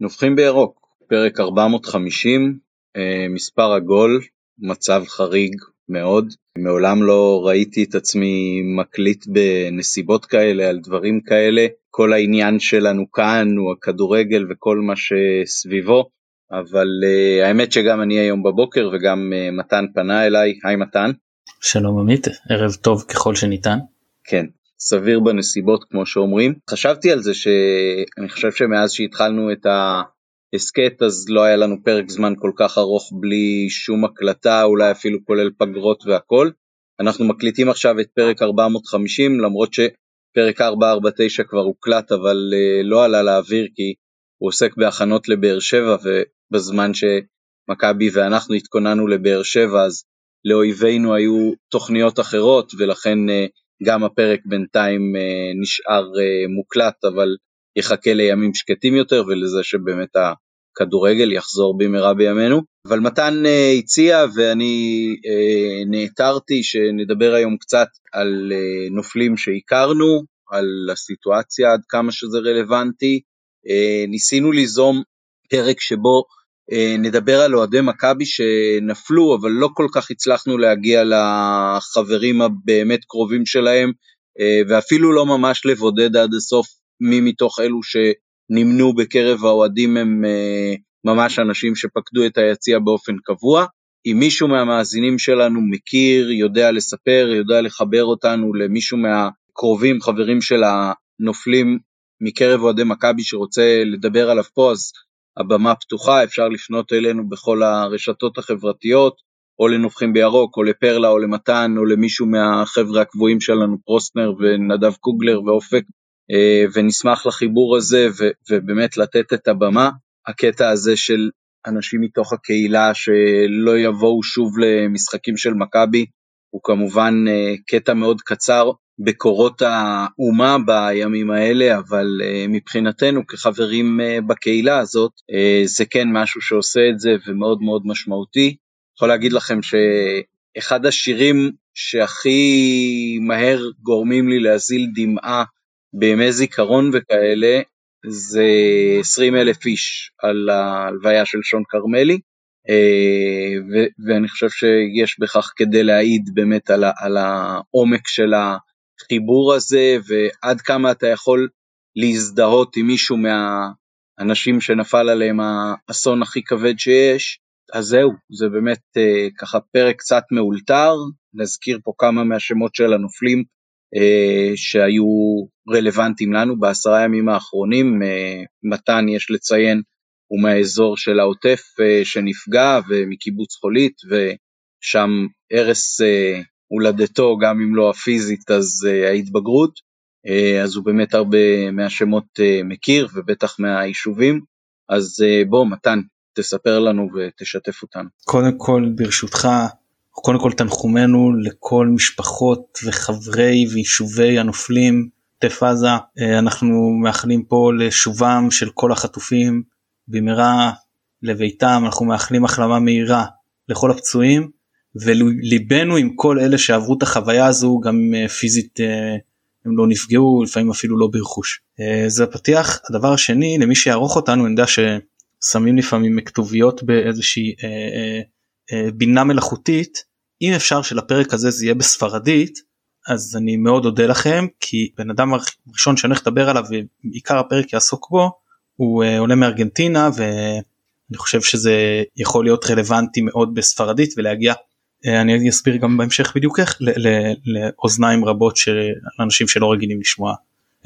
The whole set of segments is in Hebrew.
נובחים בירוק, פרק 450, אה, מספר עגול, מצב חריג מאוד. מעולם לא ראיתי את עצמי מקליט בנסיבות כאלה על דברים כאלה. כל העניין שלנו כאן הוא הכדורגל וכל מה שסביבו, אבל uh, האמת שגם אני היום בבוקר וגם uh, מתן פנה אליי, היי מתן. שלום עמית, ערב טוב ככל שניתן. כן, סביר בנסיבות כמו שאומרים. חשבתי על זה שאני חושב שמאז שהתחלנו את ההסכת אז לא היה לנו פרק זמן כל כך ארוך בלי שום הקלטה, אולי אפילו כולל פגרות והכל. אנחנו מקליטים עכשיו את פרק 450 למרות שפרק 449 כבר הוקלט אבל uh, לא עלה לאוויר כי הוא עוסק בהכנות לבאר שבע ובזמן שמכבי ואנחנו התכוננו לבאר שבע אז לאויבינו היו תוכניות אחרות ולכן uh, גם הפרק בינתיים אה, נשאר אה, מוקלט, אבל יחכה לימים שקטים יותר ולזה שבאמת הכדורגל יחזור במהרה בימינו. אבל מתן אה, הציע ואני נעתרתי שנדבר היום קצת על נופלים שהכרנו, על הסיטואציה עד כמה שזה רלוונטי. ניסינו ליזום פרק שבו נדבר על אוהדי מכבי שנפלו, אבל לא כל כך הצלחנו להגיע לחברים הבאמת קרובים שלהם, ואפילו לא ממש לבודד עד הסוף מי מתוך אלו שנמנו בקרב האוהדים הם ממש אנשים שפקדו את היציע באופן קבוע. אם מישהו מהמאזינים שלנו מכיר, יודע לספר, יודע לחבר אותנו למישהו מהקרובים, חברים של הנופלים מקרב אוהדי מכבי שרוצה לדבר עליו פה, אז הבמה פתוחה, אפשר לפנות אלינו בכל הרשתות החברתיות, או לנובחים בירוק, או לפרלה, או למתן, או למישהו מהחבר'ה הקבועים שלנו, פרוסטנר ונדב קוגלר ואופק, אה, ונשמח לחיבור הזה, ובאמת לתת את הבמה. הקטע הזה של אנשים מתוך הקהילה שלא יבואו שוב למשחקים של מכבי, הוא כמובן אה, קטע מאוד קצר, בקורות האומה בימים האלה, אבל uh, מבחינתנו כחברים uh, בקהילה הזאת, uh, זה כן משהו שעושה את זה ומאוד מאוד משמעותי. יכול להגיד לכם שאחד השירים שהכי מהר גורמים לי להזיל דמעה בימי זיכרון וכאלה, זה 20 אלף איש על ההלוויה של שון כרמלי, ואני חושב שיש בכך כדי להעיד באמת על העומק של ה... החיבור הזה ועד כמה אתה יכול להזדהות עם מישהו מהאנשים שנפל עליהם האסון הכי כבד שיש, אז זהו, זה באמת אה, ככה פרק קצת מאולתר, נזכיר פה כמה מהשמות של הנופלים אה, שהיו רלוונטיים לנו בעשרה ימים האחרונים, אה, מתן יש לציין הוא מהאזור של העוטף אה, שנפגע ומקיבוץ חולית ושם הרס אה, הולדתו, גם אם לא הפיזית אז uh, ההתבגרות, uh, אז הוא באמת הרבה מהשמות uh, מכיר ובטח מהיישובים, אז בוא מתן, תספר לנו ותשתף אותנו. קודם כל ברשותך, קודם כל תנחומנו לכל משפחות וחברי ויישובי הנופלים עוטף עזה, אנחנו מאחלים פה לשובם של כל החטופים במהרה לביתם, אנחנו מאחלים החלמה מהירה לכל הפצועים. וליבנו עם כל אלה שעברו את החוויה הזו גם אה, פיזית אה, הם לא נפגעו לפעמים אפילו לא ברכוש. אה, זה הפתיח הדבר השני למי שיערוך אותנו אני יודע ששמים לפעמים כתוביות באיזושהי בינה מלאכותית אם אפשר שלפרק הזה זה יהיה בספרדית אז אני מאוד אודה לכם כי בן אדם הראשון שאני הולך לדבר עליו ועיקר הפרק יעסוק בו הוא עולה מארגנטינה ואני חושב שזה יכול להיות רלוונטי מאוד בספרדית ולהגיע אה, אני אסביר גם בהמשך בדיוק איך לאוזניים רבות של אנשים שלא רגילים לשמוע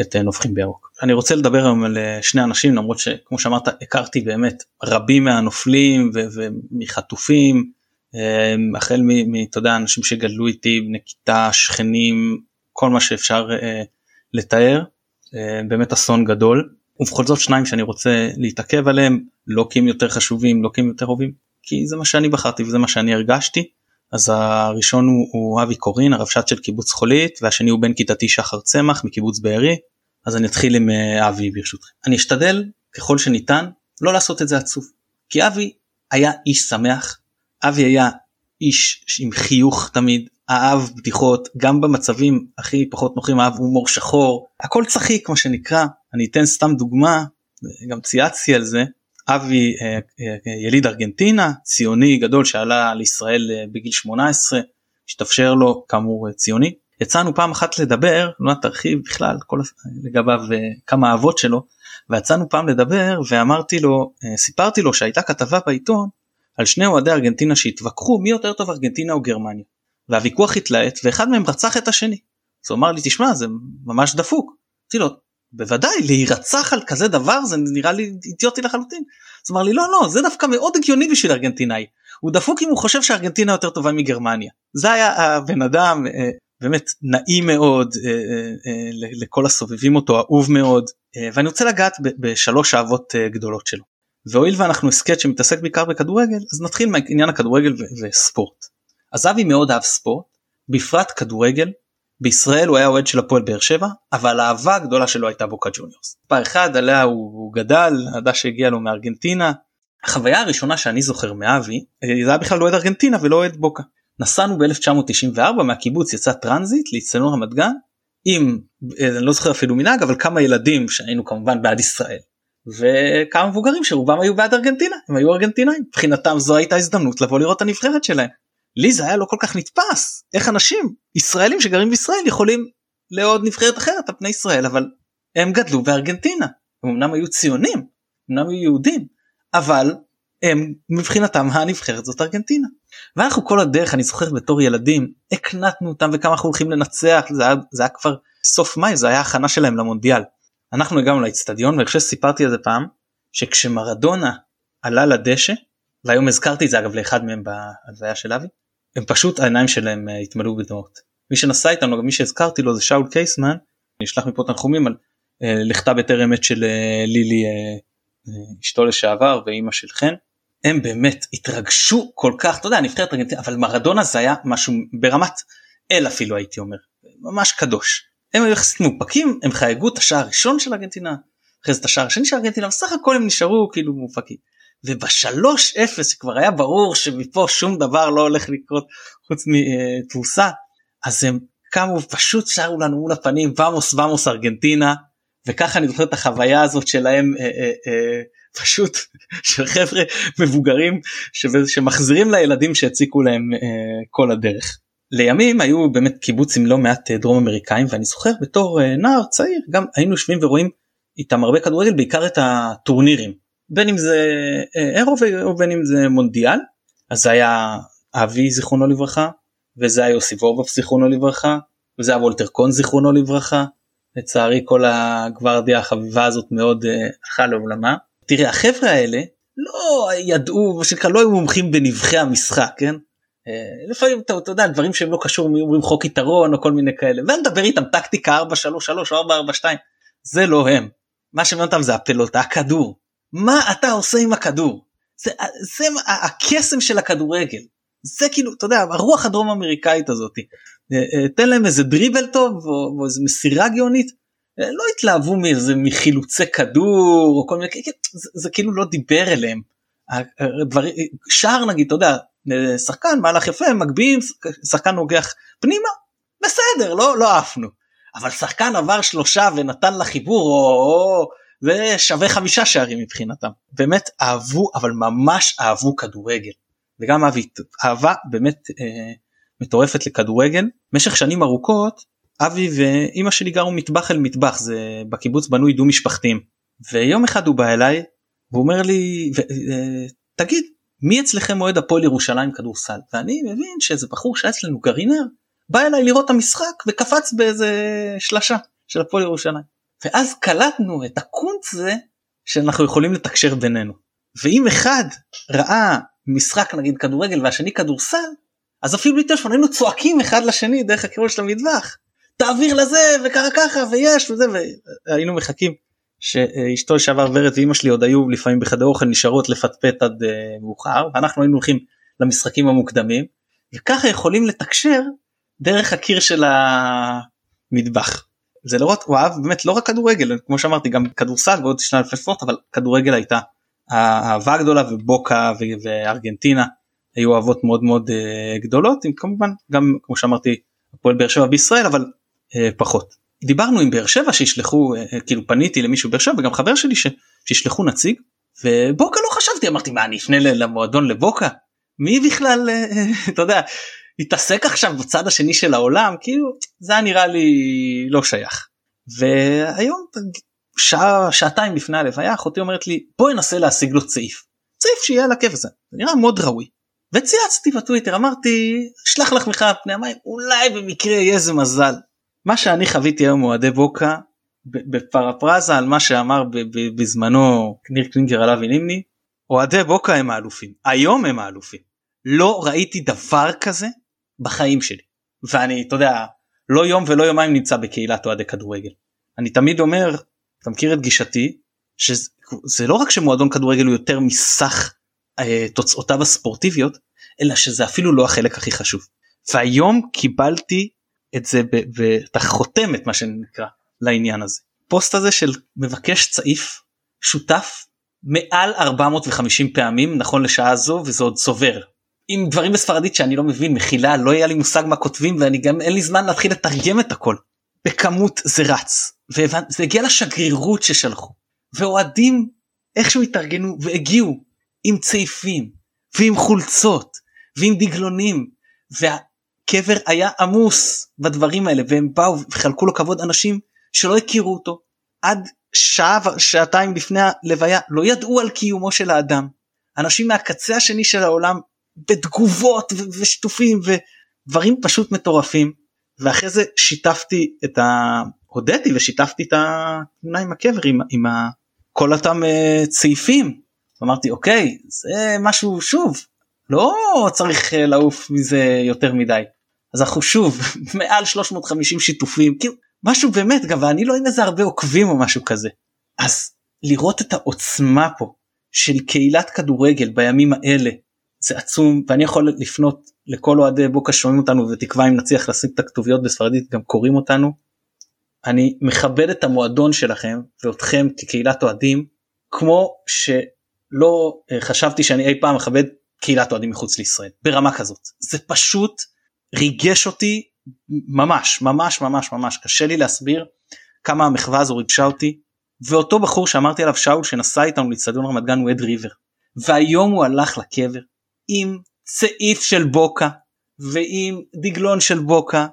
את אה, נובחים בירוק. אני רוצה לדבר היום על אה, שני אנשים למרות שכמו שאמרת הכרתי באמת רבים מהנופלים ומחטופים החל מאתה יודע אנשים שגדלו איתי בני כיתה שכנים כל מה שאפשר לתאר באמת אסון גדול ובכל זאת שניים שאני רוצה להתעכב עליהם לא כי הם יותר חשובים לא כי הם יותר אוהבים כי זה מה שאני בחרתי וזה מה שאני הרגשתי. אז הראשון הוא, הוא אבי קורין הרבש"ץ של קיבוץ חולית והשני הוא בן כיתתי שחר צמח מקיבוץ בארי. אז אני אתחיל עם אה, אבי ברשותכם. אני אשתדל ככל שניתן לא לעשות את זה עצוב. כי אבי היה איש שמח. אבי היה איש עם חיוך תמיד. אהב בדיחות גם במצבים הכי פחות נוחים אהב הומור שחור. הכל צחיק מה שנקרא. אני אתן סתם דוגמה גם צייצתי על זה אבי יליד ארגנטינה ציוני גדול שעלה לישראל בגיל 18 השתפשר לו כאמור ציוני יצאנו פעם אחת לדבר לא תרחיב בכלל כל לגביו כמה אהבות שלו ויצאנו פעם לדבר ואמרתי לו סיפרתי לו שהייתה כתבה בעיתון על שני אוהדי ארגנטינה שהתווכחו מי יותר טוב ארגנטינה או גרמניה והוויכוח התלהט ואחד מהם רצח את השני. אז הוא אמר לי תשמע זה ממש דפוק. אמרתי לו בוודאי להירצח על כזה דבר זה נראה לי אידיוטי לחלוטין. אז אמר לי לא לא זה דווקא מאוד הגיוני בשביל ארגנטינאי. הוא דפוק אם הוא חושב שארגנטינה יותר טובה מגרמניה. זה היה הבן אדם אה, באמת נעים מאוד אה, אה, לכל הסובבים אותו אהוב מאוד ואני רוצה לגעת בשלוש אהבות גדולות שלו. והואיל ואנחנו הסכת שמתעסק בעיקר בכדורגל אז נתחיל מעניין הכדורגל וספורט. אז אבי מאוד אהב ספורט בפרט כדורגל בישראל הוא היה אוהד של הפועל באר שבע אבל האהבה הגדולה שלו הייתה בוקה ג'וניורס. פעם אחד עליה הוא, הוא גדל אהדה שהגיע לו מארגנטינה. החוויה הראשונה שאני זוכר מאבי זה היה בכלל לא אוהד ארגנטינה ולא אוהד בוקה. נסענו ב-1994 מהקיבוץ יצא טרנזיט לאצטדיון רמת גן עם אני לא זוכר אפילו מנהג אבל כמה ילדים שהיינו כמובן בעד ישראל. וכמה מבוגרים שרובם היו בעד ארגנטינה הם היו ארגנטינאים מבחינתם זו הייתה הזדמנות לבוא לראות את הנבחרת שלהם. לי זה היה לא כל כך נתפס איך אנשים ישראלים שגרים בישראל יכולים לעוד נבחרת אחרת על פני ישראל אבל הם גדלו בארגנטינה הם אמנם היו ציונים אמנם היו יהודים אבל הם מבחינתם הנבחרת זאת ארגנטינה. ואנחנו כל הדרך אני זוכר בתור ילדים הקנטנו אותם וכמה אנחנו הולכים לנצח זה היה, זה היה כבר סוף מאי זה היה הכנה שלהם למונדיאל. אנחנו הגענו לאצטדיון ואני חושב שסיפרתי על זה פעם שכשמרדונה עלה לדשא והיום הזכרתי את זה אגב לאחד מהם בהלוויה של אבי הם פשוט העיניים שלהם אה, התמלאו בדמעות. מי שנסע איתנו מי שהזכרתי לו זה שאול קייסמן נשלח מפה תנחומים על אה, לכתה בטרם עת של אה, לילי אשתו לשעבר ואימא של חן. הם באמת התרגשו כל כך אתה יודע נבחרת ארגנטינה אבל מרדונה זה היה משהו ברמת אל אפילו הייתי אומר ממש קדוש. הם היו יחסית מאופקים הם חייגו את השער הראשון של ארגנטינה אחרי זה את השער השני של ארגנטינה בסך הכל הם נשארו כאילו מאופקים. ובשלוש אפס כבר היה ברור שמפה שום דבר לא הולך לקרות חוץ מתבוסה אז הם קמו פשוט שרו לנו מול הפנים ואמוס ואמוס ארגנטינה וככה אני זוכר את החוויה הזאת שלהם אה, אה, אה, פשוט של חבר'ה מבוגרים שמחזירים לילדים שהציקו להם אה, כל הדרך. לימים היו באמת קיבוץ עם לא מעט אה, דרום אמריקאים ואני זוכר בתור אה, נער צעיר גם היינו יושבים ורואים איתם הרבה כדורגל בעיקר את הטורנירים בין אם זה אירו ובין אם זה מונדיאל אז זה היה אבי זיכרונו לברכה וזה היה יוסי וורבף זיכרונו לברכה וזה היה וולטר קון זיכרונו לברכה. לצערי כל הגוורדיה החביבה הזאת מאוד הלכה לעולמה. תראה החבר'ה האלה לא ידעו מה שנקרא לא היו מומחים בנבחי המשחק כן? אה, לפעמים אתה, אתה יודע דברים שהם לא קשורים אומרים חוק יתרון או כל מיני כאלה. ונדבר איתם טקטיקה 433 או 442 זה לא הם. מה שמעניין אותם זה הפלוטה הכדור מה אתה עושה עם הכדור? זה, זה הקסם של הכדורגל. זה כאילו אתה יודע הרוח הדרום אמריקאית הזאת. אה, אה, תן להם איזה דריבל טוב או, או איזה מסירה גאונית. לא התלהבו מאיזה מחילוצי כדור או כל מיני זה, זה כאילו לא דיבר אליהם. דבר, שער נגיד אתה יודע שחקן מהלך יפה מגביהים שחקן נוגח פנימה בסדר לא לא עפנו. אבל שחקן עבר שלושה ונתן לחיבור או, או זה שווה חמישה שערים מבחינתם. באמת אהבו אבל ממש אהבו כדורגל. וגם אבי אהבה באמת אה, מטורפת לכדורגל. במשך שנים ארוכות אבי ואימא שלי גרו מטבח אל מטבח זה בקיבוץ בנוי דו משפחתיים ויום אחד הוא בא אליי והוא אומר לי ו, אה, תגיד מי אצלכם אוהד הפועל ירושלים כדורסל? ואני מבין שאיזה בחור שהיה אצלנו גרעינר בא אליי לראות את המשחק וקפץ באיזה שלשה של הפועל ירושלים ואז קלטנו את הקונץ זה שאנחנו יכולים לתקשר בינינו ואם אחד ראה משחק נגיד כדורגל והשני כדורסל אז אפילו בטלפון היינו צועקים אחד לשני דרך הקירול של המטבח תעביר לזה וככה ככה ויש וזה והיינו מחכים שאשתו לשעבר ורד ואימא שלי עוד היו לפעמים בחדר אוכל נשארות לפטפט עד uh, מאוחר ואנחנו היינו הולכים למשחקים המוקדמים וככה יכולים לתקשר דרך הקיר של המטבח. זה לא רק הוא אהב באמת לא רק כדורגל כמו שאמרתי גם כדורסל ועוד שני אלפי ספורט אבל כדורגל הייתה האהבה הגדולה ובוקה וארגנטינה היו אהבות מאוד מאוד uh, גדולות עם כמובן גם כמו שאמרתי הפועל באר שבע בישראל אבל אה, פחות. דיברנו עם באר שבע שישלחו אה, כאילו פניתי למישהו באר שבע וגם חבר שלי ש, שישלחו נציג ובוקה לא חשבתי אמרתי מה אני אפנה למועדון לבוקה מי בכלל אתה יודע התעסק עכשיו בצד השני של העולם כאילו זה היה נראה לי לא שייך. והיום שעה שעתיים לפני הלוויה אחותי אומרת לי בואי ננסה להשיג לו צעיף. צעיף שיהיה על הכיף הזה זה נראה מאוד ראוי. וצייצתי בטוויטר אמרתי שלח לך מחאה פני המים אולי במקרה יהיה איזה מזל. מה שאני חוויתי היום אוהדי בוקה בפרפרזה על מה שאמר בזמנו ניר קלינגר עליו ונימני אוהדי בוקה הם האלופים היום הם האלופים לא ראיתי דבר כזה בחיים שלי. ואני אתה יודע לא יום ולא יומיים נמצא בקהילת אוהדי כדורגל. אני תמיד אומר אתה מכיר את גישתי שזה לא רק שמועדון כדורגל הוא יותר מסך אה, תוצאותיו הספורטיביות אלא שזה אפילו לא החלק הכי חשוב. והיום קיבלתי את זה ואת החותמת מה שנקרא לעניין הזה. פוסט הזה של מבקש צעיף שותף מעל 450 פעמים נכון לשעה זו וזה עוד צובר עם דברים בספרדית שאני לא מבין מחילה לא היה לי מושג מה כותבים ואני גם אין לי זמן להתחיל לתרגם את הכל. בכמות זה רץ וזה הגיע לשגרירות ששלחו ואוהדים איכשהו התארגנו והגיעו עם צעיפים ועם חולצות ועם דגלונים והקבר היה עמוס בדברים האלה והם באו וחלקו לו כבוד אנשים שלא הכירו אותו עד שעה ושעתיים לפני הלוויה לא ידעו על קיומו של האדם. אנשים מהקצה השני של העולם בתגובות ושיתופים ודברים פשוט מטורפים ואחרי זה שיתפתי את ה... הודיתי ושיתפתי את התמונה עם הקבר עם, עם ה... כל אותם uh, צעיפים. אמרתי אוקיי זה משהו שוב לא צריך uh, לעוף מזה יותר מדי. אז אנחנו שוב מעל 350 שיתופים כאילו משהו באמת גם ואני לא עם איזה הרבה עוקבים או משהו כזה. אז לראות את העוצמה פה של קהילת כדורגל בימים האלה זה עצום ואני יכול לפנות לכל אוהדי בוקה שומעים אותנו ותקווה אם נצליח לשים את הכתוביות בספרדית גם קוראים אותנו. אני מכבד את המועדון שלכם ואתכם כקהילת אוהדים כמו שלא אה, חשבתי שאני אי פעם מכבד קהילת אוהדים מחוץ לישראל ברמה כזאת. זה פשוט ריגש אותי ממש ממש ממש ממש. קשה לי להסביר כמה המחווה הזו ריגשה אותי. ואותו בחור שאמרתי עליו שאול שנסע איתנו לאצטדיון רמת גן הוא אד ריבר. והיום הוא הלך לקבר עם צעיף של בוקה ועם דגלון של בוקה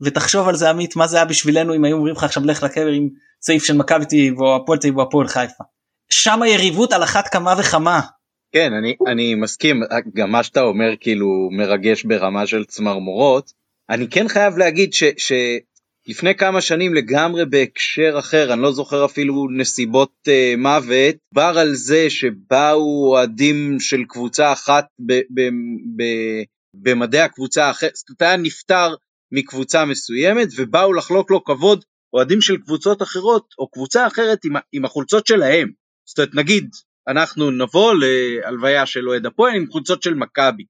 ותחשוב על זה עמית מה זה היה בשבילנו אם היו אומרים לך עכשיו לך לקבר עם צעיף של מכבי תל או הפועל תל או הפועל חיפה. שם היריבות על אחת כמה וכמה. כן אני אני מסכים גם מה שאתה אומר כאילו מרגש ברמה של צמרמורות אני כן חייב להגיד ש, לפני כמה שנים לגמרי בהקשר אחר, אני לא זוכר אפילו נסיבות uh, מוות, בר על זה שבאו אוהדים של קבוצה אחת במדעי הקבוצה האחרת, זאת אומרת היה נפטר מקבוצה מסוימת ובאו לחלוק לו כבוד אוהדים של קבוצות אחרות או קבוצה אחרת עם, עם החולצות שלהם. זאת אומרת נגיד אנחנו נבוא להלוויה של אוהד הפועל עם חולצות של מכבי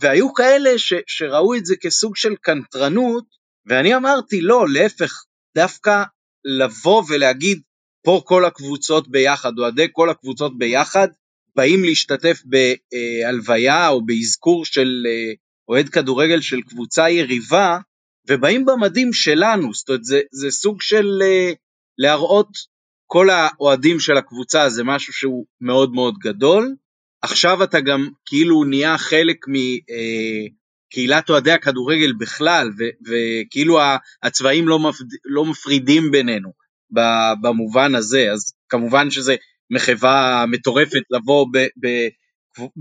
והיו כאלה ש, שראו את זה כסוג של קנטרנות ואני אמרתי לא, להפך, דווקא לבוא ולהגיד פה כל הקבוצות ביחד, אוהדי כל הקבוצות ביחד, באים להשתתף בהלוויה או באזכור של אה, אוהד כדורגל של קבוצה יריבה, ובאים במדים שלנו, זאת אומרת זה, זה סוג של אה, להראות כל האוהדים של הקבוצה זה משהו שהוא מאוד מאוד גדול. עכשיו אתה גם כאילו נהיה חלק מ... אה, קהילת אוהדי הכדורגל בכלל, וכאילו הצבעים לא, מפד... לא מפרידים בינינו במובן הזה, אז כמובן שזה מחווה מטורפת לבוא ב- ב-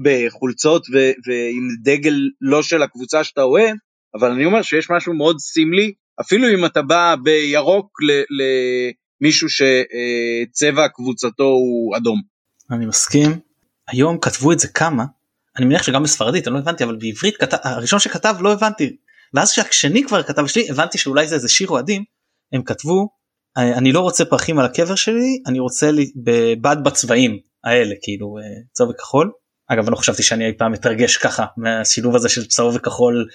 בחולצות ו- ועם דגל לא של הקבוצה שאתה אוהב, אבל אני אומר שיש משהו מאוד סמלי, אפילו אם אתה בא בירוק למישהו שצבע קבוצתו הוא אדום. אני מסכים. היום כתבו את זה כמה אני מניח שגם בספרדית אני לא הבנתי אבל בעברית כתב הראשון שכתב לא הבנתי. ואז כשהשני כבר כתב שלי הבנתי שאולי זה איזה שיר אוהדים הם כתבו אני לא רוצה פרחים על הקבר שלי אני רוצה לי בבד בצבעים האלה כאילו אה, צהוב וכחול אגב אני לא חשבתי שאני אי פעם מתרגש ככה מהשילוב הזה של צהוב וכחול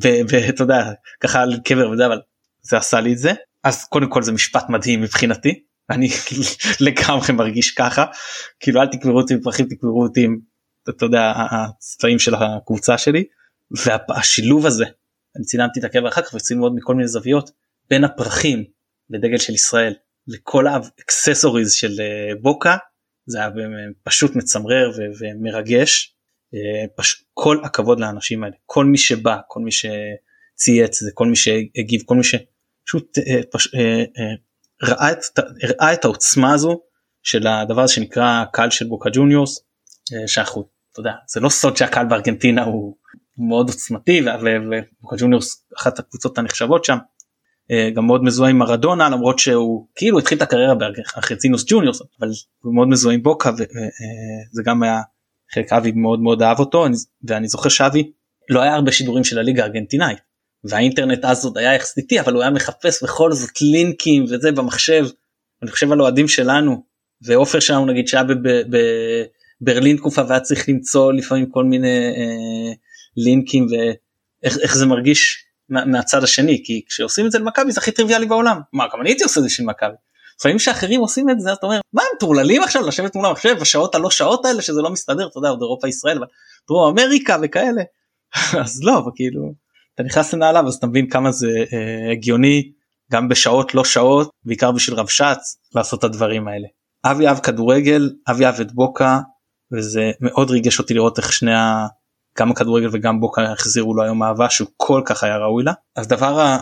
ואתה יודע ככה על קבר וזה אבל זה עשה לי את זה. אז קודם כל זה משפט מדהים מבחינתי אני לגמרי מרגיש ככה. כאילו אל תקברו אותי בפרחים תקברו אותי עם אתה יודע הצבעים של הקבוצה שלי והשילוב הזה אני צילמתי את הקבר אחר כך וצילמו עוד מכל מיני זוויות בין הפרחים לדגל של ישראל לכל ה accessories של אה, בוקה זה היה פשוט מצמרר ומרגש. פש... כל הכבוד לאנשים האלה כל מי שבא כל מי שצייץ כל מי שהגיב כל מי שפשוט פש... ראה, את, ראה את העוצמה הזו של הדבר הזה שנקרא קהל של בוקה ג'וניורס שאנחנו יודע זה לא סוד שהקהל בארגנטינה הוא מאוד עוצמתי ובוקה ג'וניורס אחת הקבוצות הנחשבות שם אה, גם מאוד מזוהה עם מרדונה למרות שהוא כאילו התחיל את הקריירה בארגנטינוס ג'וניורס אבל הוא מאוד מזוהה עם בוקה וזה אה, גם היה חלק אבי מאוד מאוד אהב אותו ואני זוכר שאבי לא היה הרבה שידורים של הליגה הארגנטינאית והאינטרנט אז עוד היה יחסית אבל הוא היה מחפש בכל זאת לינקים וזה במחשב. אני חושב על אוהדים שלנו ועופר שלנו נגיד שהיה בברלין תקופה והיה צריך למצוא לפעמים כל מיני אה, לינקים ואיך זה מרגיש מה, מהצד השני כי כשעושים את זה למכבי זה הכי טריוויאלי בעולם מה גם אני הייתי עושה את זה של מכבי. לפעמים שאחרים עושים את זה אתה אומר מה הם טורללים עכשיו לשבת מול המחשב בשעות הלא שעות האלה שזה לא מסתדר אתה יודע עוד אירופה ישראל דרום אמריקה וכאלה אז לא כאילו אתה נכנס לנעליו אז אתה מבין כמה זה אה, הגיוני גם בשעות לא שעות בעיקר בשביל רבש"ץ לעשות את הדברים האלה. אבי אהב כדורגל אבי אהב את בוקה וזה מאוד ריגש אותי לראות איך שני ה... גם הכדורגל וגם בוקה החזירו לו היום אהבה שהוא כל כך היה ראוי לה. אז דבר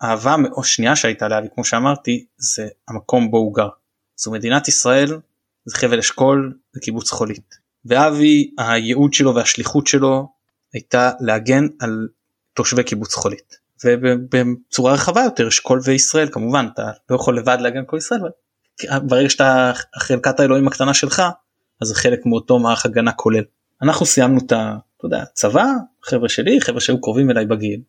האהבה או שנייה שהייתה לאבי כמו שאמרתי זה המקום בו הוא גר. זו מדינת ישראל זה חבל אשכול זה קיבוץ חולית. ואבי הייעוד שלו והשליחות שלו הייתה להגן על תושבי קיבוץ חולית ובצורה רחבה יותר אשכול וישראל כמובן אתה לא יכול לבד להגן כל ישראל ברגע שאתה חלקת האלוהים הקטנה שלך אז זה חלק מאותו מערך הגנה כולל. אנחנו סיימנו את ה... אתה יודע, צבא, חבר'ה שלי, חבר'ה שהיו קרובים אליי בגיל,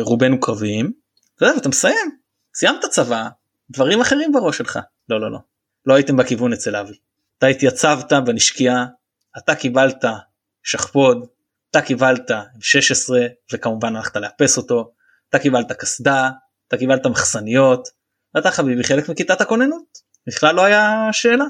רובנו קרביים, אתה יודע, ואתה מסיים, סיימת צבא, דברים אחרים בראש שלך. לא, לא, לא, לא הייתם בכיוון אצל אבי. אתה התייצבת בנשקייה, אתה קיבלת שכפ"ץ, אתה קיבלת 16 וכמובן הלכת לאפס אותו, אתה קיבלת קסדה, אתה קיבלת מחסניות, אתה חביבי חלק מכיתת הכוננות, בכלל לא היה שאלה.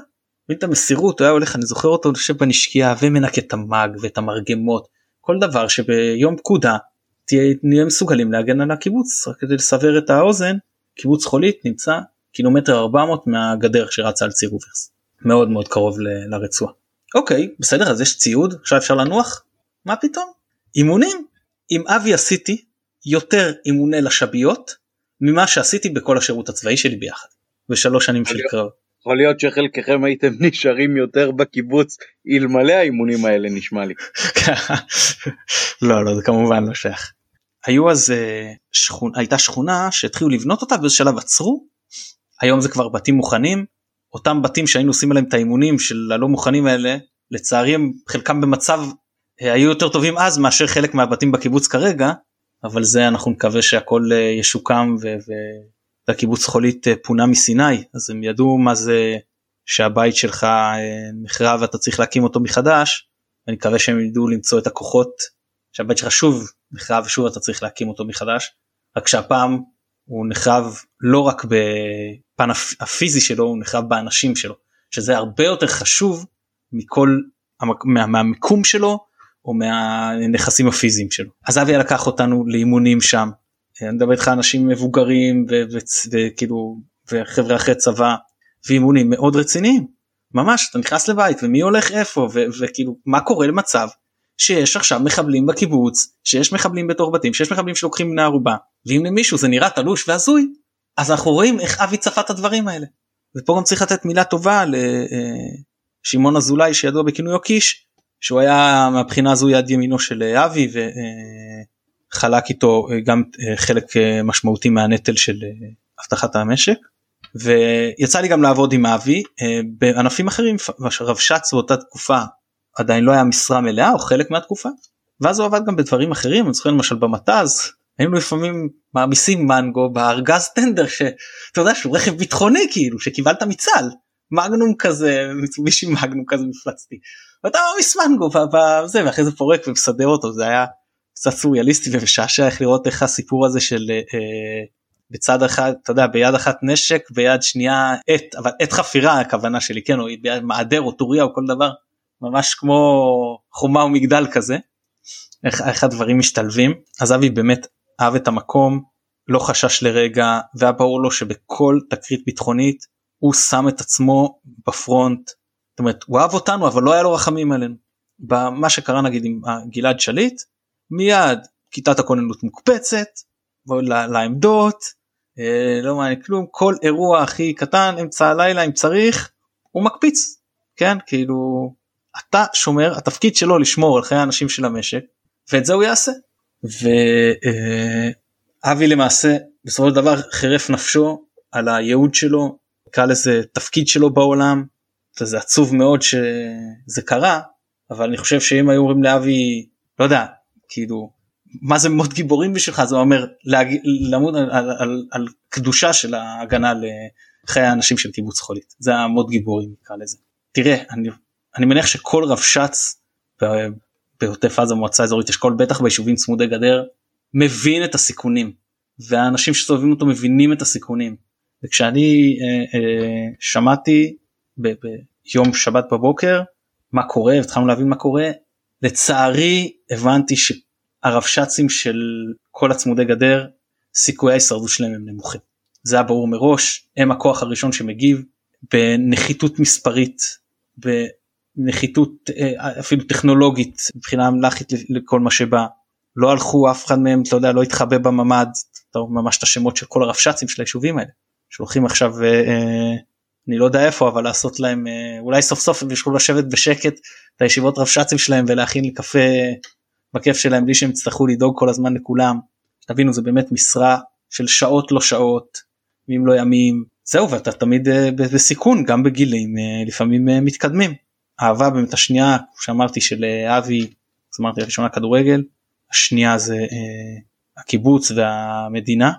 את המסירות הוא היה הולך אני זוכר אותו יושב בנשקייה ומנקה את המאג ואת המרגמות. כל דבר שביום פקודה תהיה נהיה מסוגלים להגן על הקיבוץ. רק כדי לסבר את האוזן קיבוץ חולית נמצא קילומטר 400 מהגדר שרצה על ציר אוברס. מאוד מאוד קרוב ל- לרצועה. אוקיי בסדר אז יש ציוד עכשיו אפשר לנוח? מה פתאום? אימונים? עם אבי עשיתי יותר אימוני לשביות ממה שעשיתי בכל השירות הצבאי שלי ביחד בשלוש שנים של קרב. יכול להיות שחלקכם הייתם נשארים יותר בקיבוץ אלמלא האימונים האלה נשמע לי. לא לא זה כמובן לא שייך. היו אז אה, שכונה הייתה שכונה שהתחילו לבנות אותה באיזה שלב עצרו. היום זה כבר בתים מוכנים אותם בתים שהיינו עושים עליהם את האימונים של הלא מוכנים האלה לצערי הם חלקם במצב אה, היו יותר טובים אז מאשר חלק מהבתים בקיבוץ כרגע אבל זה אנחנו נקווה שהכל אה, ישוקם ו... והקיבוץ חולית אה, פונה מסיני אז הם ידעו מה זה שהבית שלך אה, נחרב ואתה צריך להקים אותו מחדש. אני מקווה שהם ידעו למצוא את הכוחות שהבית שלך שוב נחרב ושוב אתה צריך להקים אותו מחדש רק שהפעם הוא נחרב לא רק בפן הפיזי שלו הוא נחרב באנשים שלו שזה הרבה יותר חשוב מכל מה, מהמיקום שלו או מהנכסים הפיזיים שלו. אז אבי לקח אותנו לאימונים שם אני מדבר איתך אנשים מבוגרים וכאילו וחבר'ה אחרי צבא ואימונים מאוד רציניים ממש אתה נכנס לבית ומי הולך איפה וכאילו מה קורה למצב שיש עכשיו מחבלים בקיבוץ שיש מחבלים בתוך בתים שיש מחבלים שלוקחים בני ערובה ואם למישהו זה נראה תלוש והזוי אז אנחנו רואים איך אבי צפה את הדברים האלה. ופה גם צריך לתת מילה טובה לשמעון אזולאי שידוע בכינויו קיש שהוא היה מהבחינה הזו יד ימינו של אבי חלק איתו אה, גם אה, חלק אה, משמעותי מהנטל של אבטחת המשק. ויצא לי גם לעבוד עם אבי בענפים אחרים רבש"ץ באותה תקופה עדיין לא היה משרה מלאה או חלק מהתקופה ואז הוא עבד גם בדברים אחרים אני זוכר למשל במתז היינו לפעמים מעמיסים מנגו בארגז טנדר שאתה יודע שהוא רכב ביטחוני כאילו שקיבלת מצה"ל מגנום כזה מישהי מגנום כזה מפלצתי ואתה מעמיס מנגו וזה ואחרי זה פורק ומסדר אותו זה היה קצת סוריאליסטי ומשעשע איך לראות איך הסיפור הזה של אה, בצד אחד אתה יודע ביד אחת נשק ביד שנייה עת אבל עת חפירה הכוונה שלי כן או ביד מעדר או טוריה או כל דבר ממש כמו חומה ומגדל כזה איך, איך הדברים משתלבים אז אבי באמת אהב את המקום לא חשש לרגע והיה ברור לו שבכל תקרית ביטחונית הוא שם את עצמו בפרונט זאת אומרת הוא אהב אותנו אבל לא היה לו רחמים עלינו. במה שקרה נגיד עם גלעד שליט מיד כיתת הכוננות מוקפצת לעמדות אה, לא מעניין כלום כל אירוע הכי קטן אמצע הלילה אם צריך הוא מקפיץ כן כאילו אתה שומר התפקיד שלו לשמור על חיי האנשים של המשק ואת זה הוא יעשה. ואבי למעשה בסופו של דבר חירף נפשו על הייעוד שלו נקרא לזה תפקיד שלו בעולם זה עצוב מאוד שזה קרה אבל אני חושב שאם היו אומרים לאבי לא יודע כאילו מה זה מות גיבורים בשבילך? זה אומר להג... למוד על, על, על, על קדושה של ההגנה לחיי האנשים של קיבוץ חולית. זה המות גיבורים נקרא לזה. תראה אני, אני מניח שכל רבש"ץ בעוטף עזה מועצה אזורית אשכול בטח ביישובים צמודי גדר מבין את הסיכונים. והאנשים שסובבים אותו מבינים את הסיכונים. וכשאני אה, אה, שמעתי ביום שבת בבוקר מה קורה התחלנו להבין מה קורה לצערי הבנתי שהרבש"צים של כל הצמודי גדר סיכויי ההישרדות שלהם הם נמוכים. זה היה ברור מראש הם הכוח הראשון שמגיב בנחיתות מספרית בנחיתות אה, אפילו טכנולוגית מבחינה אמל"חית לכל מה שבא לא הלכו אף אחד מהם אתה יודע לא התחבא בממ"ד ממש את השמות של כל הרבש"צים של היישובים האלה שהולכים עכשיו אה, אה, אני לא יודע איפה אבל לעשות להם אולי סוף סוף הם יוכלו לשבת בשקט את הישיבות רבש"צים שלהם ולהכין קפה בכיף שלהם בלי שהם יצטרכו לדאוג כל הזמן לכולם. תבינו זה באמת משרה של שעות לא שעות ימים לא ימים זהו ואתה תמיד בסיכון גם בגילים לפעמים מתקדמים. אהבה באמת השנייה שאמרתי של אבי אז אמרתי הראשונה כדורגל השנייה זה אה, הקיבוץ והמדינה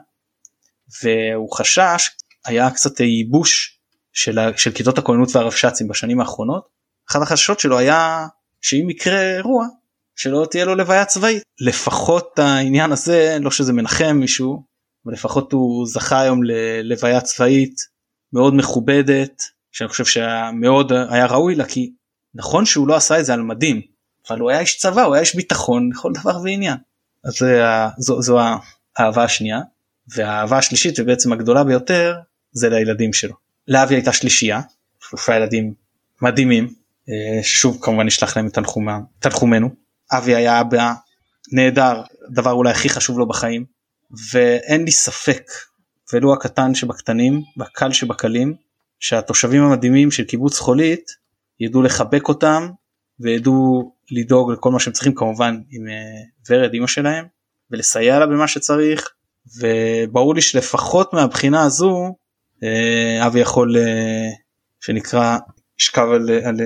והוא חשש היה קצת ייבוש של, של כיתות הכוננות והרבש"צים בשנים האחרונות אחד החששות שלו היה שאם יקרה אירוע שלא תהיה לו לוויה צבאית לפחות העניין הזה לא שזה מנחם מישהו אבל לפחות הוא זכה היום ללוויה צבאית מאוד מכובדת שאני חושב שמאוד היה ראוי לה כי נכון שהוא לא עשה את זה על מדים אבל הוא היה איש צבא הוא היה איש ביטחון לכל דבר ועניין. אז זה, זו, זו האהבה השנייה והאהבה השלישית ובעצם הגדולה ביותר זה לילדים שלו. לאבי הייתה שלישייה שלושה ילדים מדהימים אה, ששוב כמובן נשלח להם את תנחומה, תנחומנו. אבי היה אבא נהדר דבר אולי הכי חשוב לו בחיים ואין לי ספק ולו הקטן שבקטנים והקל שבקלים שהתושבים המדהימים של קיבוץ חולית ידעו לחבק אותם וידעו לדאוג לכל מה שהם צריכים כמובן עם אה, ורד אמא שלהם ולסייע לה במה שצריך וברור לי שלפחות מהבחינה הזו אבי יכול אה, שנקרא לשכב על, על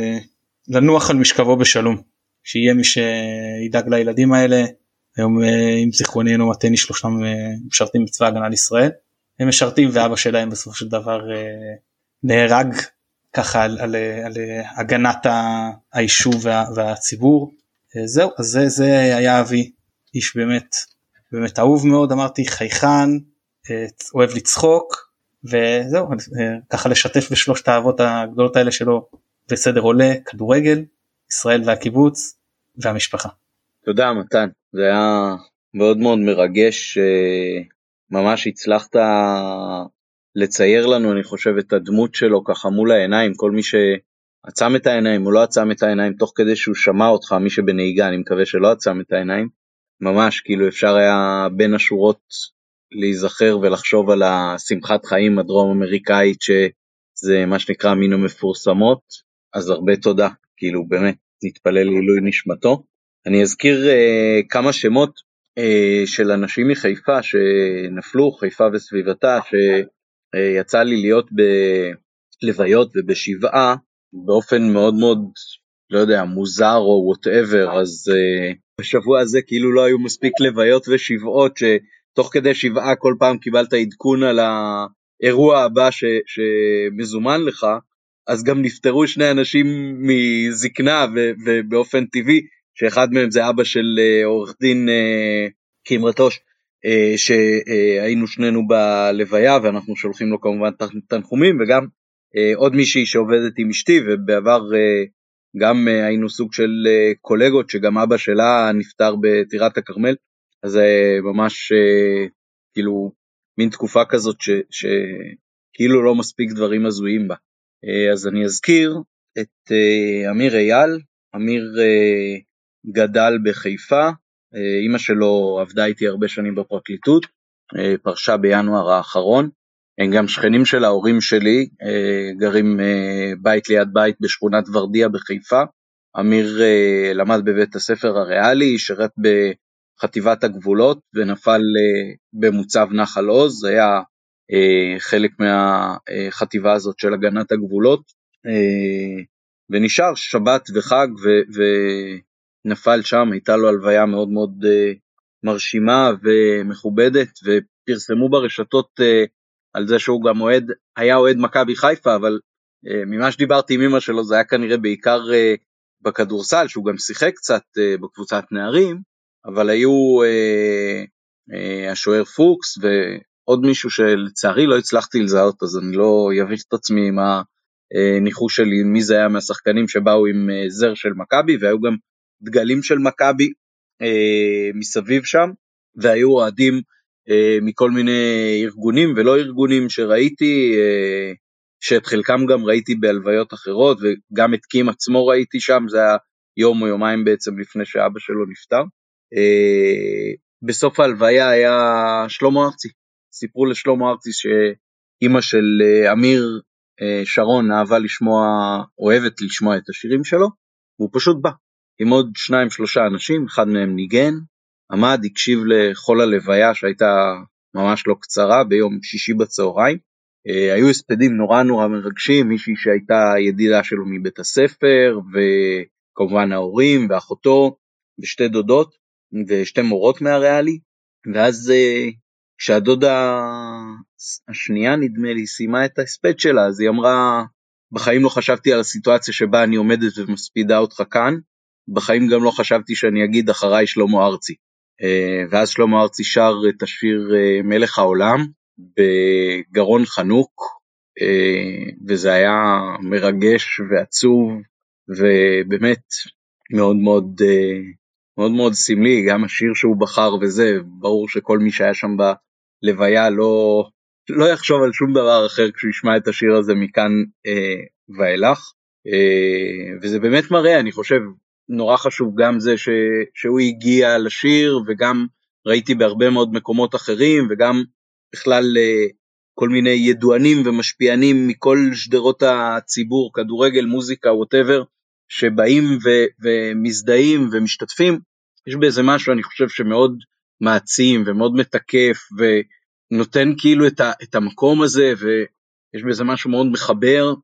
לנוח על משכבו בשלום. שיהיה מי שידאג לילדים האלה. היום אם זיכרוני אינו מתני שלושתם משרתים בצבא הגנה לישראל. הם משרתים ואבא שלהם בסופו של דבר נהרג ככה על, על, על הגנת היישוב וה, והציבור. זהו, אז זה, זה היה אבי, איש באמת, באמת אהוב מאוד, אמרתי, חייכן, אוהב לצחוק, וזהו, ככה לשתף בשלושת האהבות הגדולות האלה שלו בסדר עולה, כדורגל, ישראל והקיבוץ והמשפחה. תודה מתן, זה היה מאוד מאוד מרגש, ממש הצלחת לצייר לנו אני חושב את הדמות שלו ככה מול העיניים כל מי שעצם את העיניים או לא עצם את העיניים תוך כדי שהוא שמע אותך מי שבנהיגה אני מקווה שלא עצם את העיניים ממש כאילו אפשר היה בין השורות להיזכר ולחשוב על השמחת חיים הדרום אמריקאית שזה מה שנקרא מן המפורסמות אז הרבה תודה כאילו באמת נתפלל לעילוי נשמתו. אני אזכיר uh, כמה שמות uh, של אנשים מחיפה שנפלו חיפה וסביבתה ש... אה, יצא לי להיות בלוויות ובשבעה באופן מאוד מאוד, לא יודע, מוזר או וואטאבר, אז uh, בשבוע הזה כאילו לא היו מספיק לוויות ושבעות שתוך כדי שבעה כל פעם קיבלת עדכון על האירוע הבא ש, שמזומן לך, אז גם נפטרו שני אנשים מזקנה ובאופן טבעי, שאחד מהם זה אבא של uh, עורך דין uh, קים רטוש, אה, שהיינו שנינו בלוויה ואנחנו שולחים לו כמובן תנחומים וגם אה, עוד מישהי שעובדת עם אשתי ובעבר אה, גם היינו סוג של קולגות שגם אבא שלה נפטר בטירת הכרמל אז זה ממש כאילו מין תקופה כזאת שכאילו לא מספיק דברים הזויים בה. אז אני אזכיר את אה, אמיר אייל, אמיר אה, גדל בחיפה, אימא שלו עבדה איתי הרבה שנים בפרקליטות, פרשה בינואר האחרון, הם גם שכנים של ההורים שלי, גרים בית ליד בית בשכונת ורדיה בחיפה. אמיר למד בבית הספר הריאלי, שירת בחטיבת הגבולות ונפל במוצב נחל עוז, היה חלק מהחטיבה הזאת של הגנת הגבולות, ונשאר שבת וחג ו, ונפל שם, הייתה לו הלוויה מאוד מאוד uh, מרשימה ומכובדת, ופרסמו ברשתות uh, על זה שהוא גם אוהד, היה אוהד מכבי חיפה, אבל uh, ממה שדיברתי עם אמא שלו זה היה כנראה בעיקר uh, בכדורסל, שהוא גם שיחק קצת uh, בקבוצת נערים, אבל היו uh, uh, השוער פוקס ועוד מישהו שלצערי לא הצלחתי לזהות, אז אני לא אביך את עצמי עם ה... ניחוש שלי מי זה היה מהשחקנים שבאו עם אה, זר של מכבי והיו גם דגלים של מכבי אה, מסביב שם והיו אוהדים אה, מכל מיני ארגונים ולא ארגונים שראיתי שאת חלקם גם ראיתי בהלוויות אחרות וגם את קים עצמו ראיתי שם זה היה יום או יומיים בעצם לפני שאבא שלו נפטר. בסוף ההלוויה היה שלמה ארצי סיפרו לשלמה ארצי שאימא של אמיר אה, שרון אהבה לשמוע, אוהבת לשמוע את השירים שלו, והוא פשוט בא עם עוד שניים שלושה אנשים, אחד מהם ניגן, עמד, הקשיב לכל הלוויה שהייתה ממש לא קצרה ביום שישי בצהריים. אה, היו הספדים נורא נורא מרגשים, מישהי שהייתה ידידה שלו מבית הספר, וכמובן ההורים ואחותו, ושתי דודות, ושתי מורות מהריאלי, ואז אה, כשהדודה השנייה נדמה לי סיימה את ההספד שלה אז היא אמרה בחיים לא חשבתי על הסיטואציה שבה אני עומדת ומספידה אותך כאן, בחיים גם לא חשבתי שאני אגיד אחריי שלמה ארצי. אה, ואז שלמה ארצי שר את השיר אה, מלך העולם בגרון חנוק, וזה היה מרגש ועצוב ובאמת מאוד מאוד מאוד מאוד סמלי, גם השיר שהוא בחר וזה, ברור שכל מי שהיה שם בלוויה לא, לא יחשוב על שום דבר אחר כשהוא ישמע את השיר הזה מכאן אה, ואילך, אה, וזה באמת מראה, אני חושב, נורא חשוב גם זה ש, שהוא הגיע לשיר, וגם ראיתי בהרבה מאוד מקומות אחרים, וגם בכלל אה, כל מיני ידוענים ומשפיענים מכל שדרות הציבור, כדורגל, מוזיקה, ווטאבר, שבאים ו- ומזדהים ומשתתפים, יש בזה משהו אני חושב שמאוד מעצים ומאוד מתקף ונותן כאילו את, ה- את המקום הזה ויש בזה משהו מאוד מחבר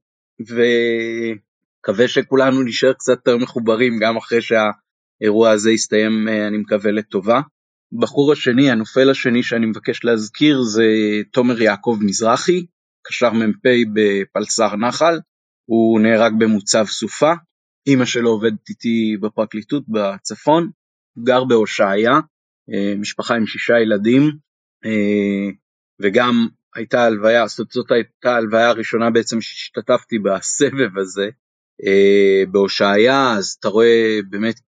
ומקווה שכולנו נשאר קצת יותר מחוברים גם אחרי שהאירוע הזה יסתיים אני מקווה לטובה. בחור השני, הנופל השני שאני מבקש להזכיר זה תומר יעקב מזרחי, קשר מ"פ בפלסר נחל, הוא נהרג במוצב סופה, אימא שלו עובדת איתי בפרקליטות בצפון, גר בהושעיה, אה, משפחה עם שישה ילדים, אה, וגם הייתה הלוויה, זאת, זאת הייתה ההלוויה הראשונה בעצם שהשתתפתי בסבב הזה אה, בהושעיה, אז אתה רואה באמת,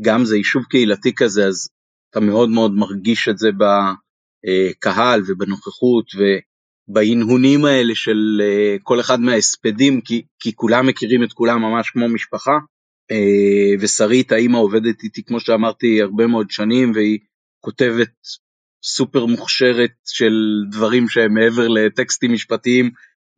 גם זה יישוב קהילתי כזה, אז אתה מאוד מאוד מרגיש את זה בקהל ובנוכחות, בהנהונים האלה של uh, כל אחד מההספדים, כי, כי כולם מכירים את כולם ממש כמו משפחה. Uh, ושרית, האימא עובדת איתי, כמו שאמרתי, הרבה מאוד שנים, והיא כותבת סופר מוכשרת של דברים שהם מעבר לטקסטים משפטיים,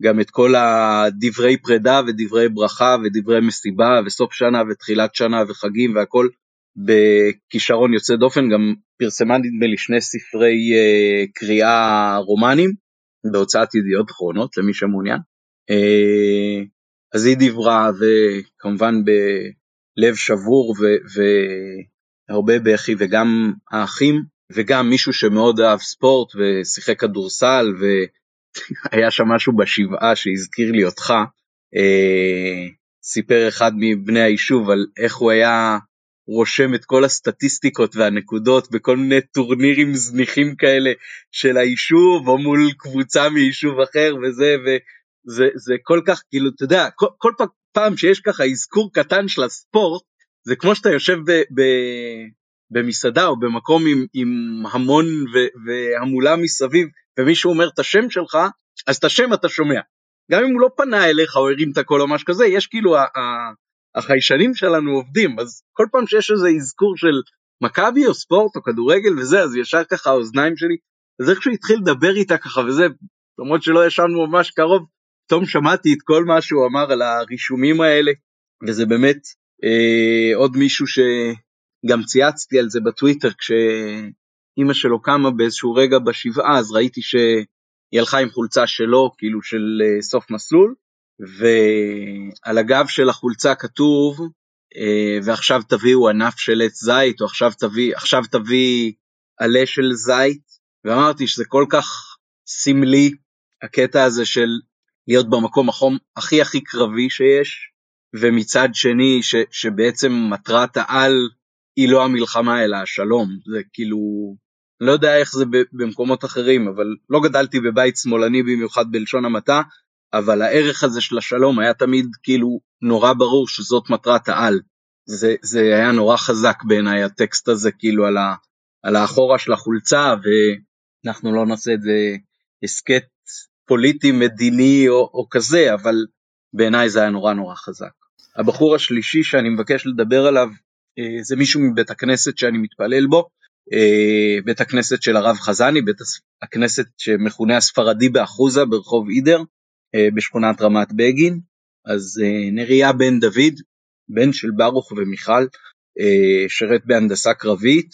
גם את כל הדברי פרידה ודברי ברכה ודברי מסיבה וסוף שנה ותחילת שנה וחגים והכל בכישרון יוצא דופן, גם פרסמה נדמה לי שני ספרי uh, קריאה רומנים. בהוצאת ידיעות אחרונות למי שמעוניין. אה, אז היא דיברה וכמובן בלב שבור והרבה בכי וגם האחים וגם מישהו שמאוד אהב ספורט ושיחק כדורסל והיה שם משהו בשבעה שהזכיר לי אותך. אה, סיפר אחד מבני היישוב על איך הוא היה רושם את כל הסטטיסטיקות והנקודות בכל מיני טורנירים זניחים כאלה של היישוב או מול קבוצה מיישוב אחר וזה וזה זה כל כך כאילו אתה יודע כל, כל פעם שיש ככה אזכור קטן של הספורט זה כמו שאתה יושב ב, ב, במסעדה או במקום עם, עם המון ו, והמולה מסביב ומישהו אומר את השם שלך אז את השם אתה שומע. גם אם הוא לא פנה אליך או הרים את הקול או משהו כזה, יש כאילו, החיישנים שלנו עובדים, אז כל פעם שיש איזה אזכור של מכבי או ספורט או כדורגל וזה, אז ישר ככה האוזניים שלי, אז איכשהו התחיל לדבר איתה ככה וזה, למרות שלא ישבנו ממש קרוב, פתאום שמעתי את כל מה שהוא אמר על הרישומים האלה, וזה באמת אה, עוד מישהו שגם צייצתי על זה בטוויטר, כשאימא שלו קמה באיזשהו רגע בשבעה, אז ראיתי שהיא הלכה עם חולצה שלו, כאילו של אה, סוף מסלול, ועל הגב של החולצה כתוב, אה, ועכשיו תביאו ענף של עץ זית, או עכשיו תביא, עכשיו תביא עלה של זית, ואמרתי שזה כל כך סמלי, הקטע הזה של להיות במקום החום הכי הכי קרבי שיש, ומצד שני ש, שבעצם מטרת העל היא לא המלחמה אלא השלום, זה כאילו, לא יודע איך זה במקומות אחרים, אבל לא גדלתי בבית שמאלני במיוחד בלשון המעטה, אבל הערך הזה של השלום היה תמיד כאילו נורא ברור שזאת מטרת העל. זה, זה היה נורא חזק בעיניי הטקסט הזה כאילו על, ה, על האחורה של החולצה ואנחנו לא נעשה את זה הסכת פוליטי מדיני או, או כזה אבל בעיניי זה היה נורא נורא חזק. הבחור השלישי שאני מבקש לדבר עליו אה, זה מישהו מבית הכנסת שאני מתפלל בו, אה, בית הכנסת של הרב חזני, בית הכנסת שמכונה הספרדי באחוזה ברחוב אידר, בשכונת רמת בגין, אז נריה בן דוד, בן של ברוך ומיכל, שרת בהנדסה קרבית,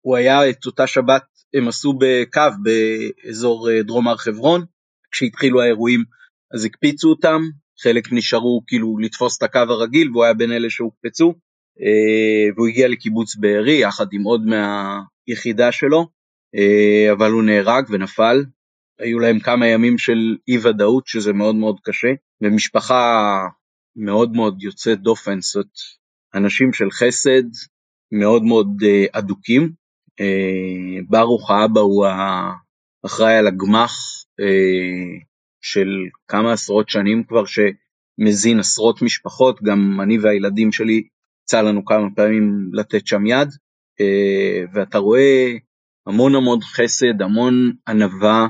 הוא היה את אותה שבת הם עשו בקו באזור דרום הר חברון, כשהתחילו האירועים אז הקפיצו אותם, חלק נשארו כאילו לתפוס את הקו הרגיל והוא היה בין אלה שהוקפצו, והוא הגיע לקיבוץ בארי יחד עם עוד מהיחידה שלו, אבל הוא נהרג ונפל, היו להם כמה ימים של אי ודאות שזה מאוד מאוד קשה, ומשפחה מאוד מאוד יוצאת דופן, זאת אנשים של חסד מאוד מאוד אדוקים. ברוך האבא הוא האחראי על הגמ"ח של כמה עשרות שנים כבר שמזין עשרות משפחות, גם אני והילדים שלי יצא לנו כמה פעמים לתת שם יד, ואתה רואה המון המון חסד, המון ענווה,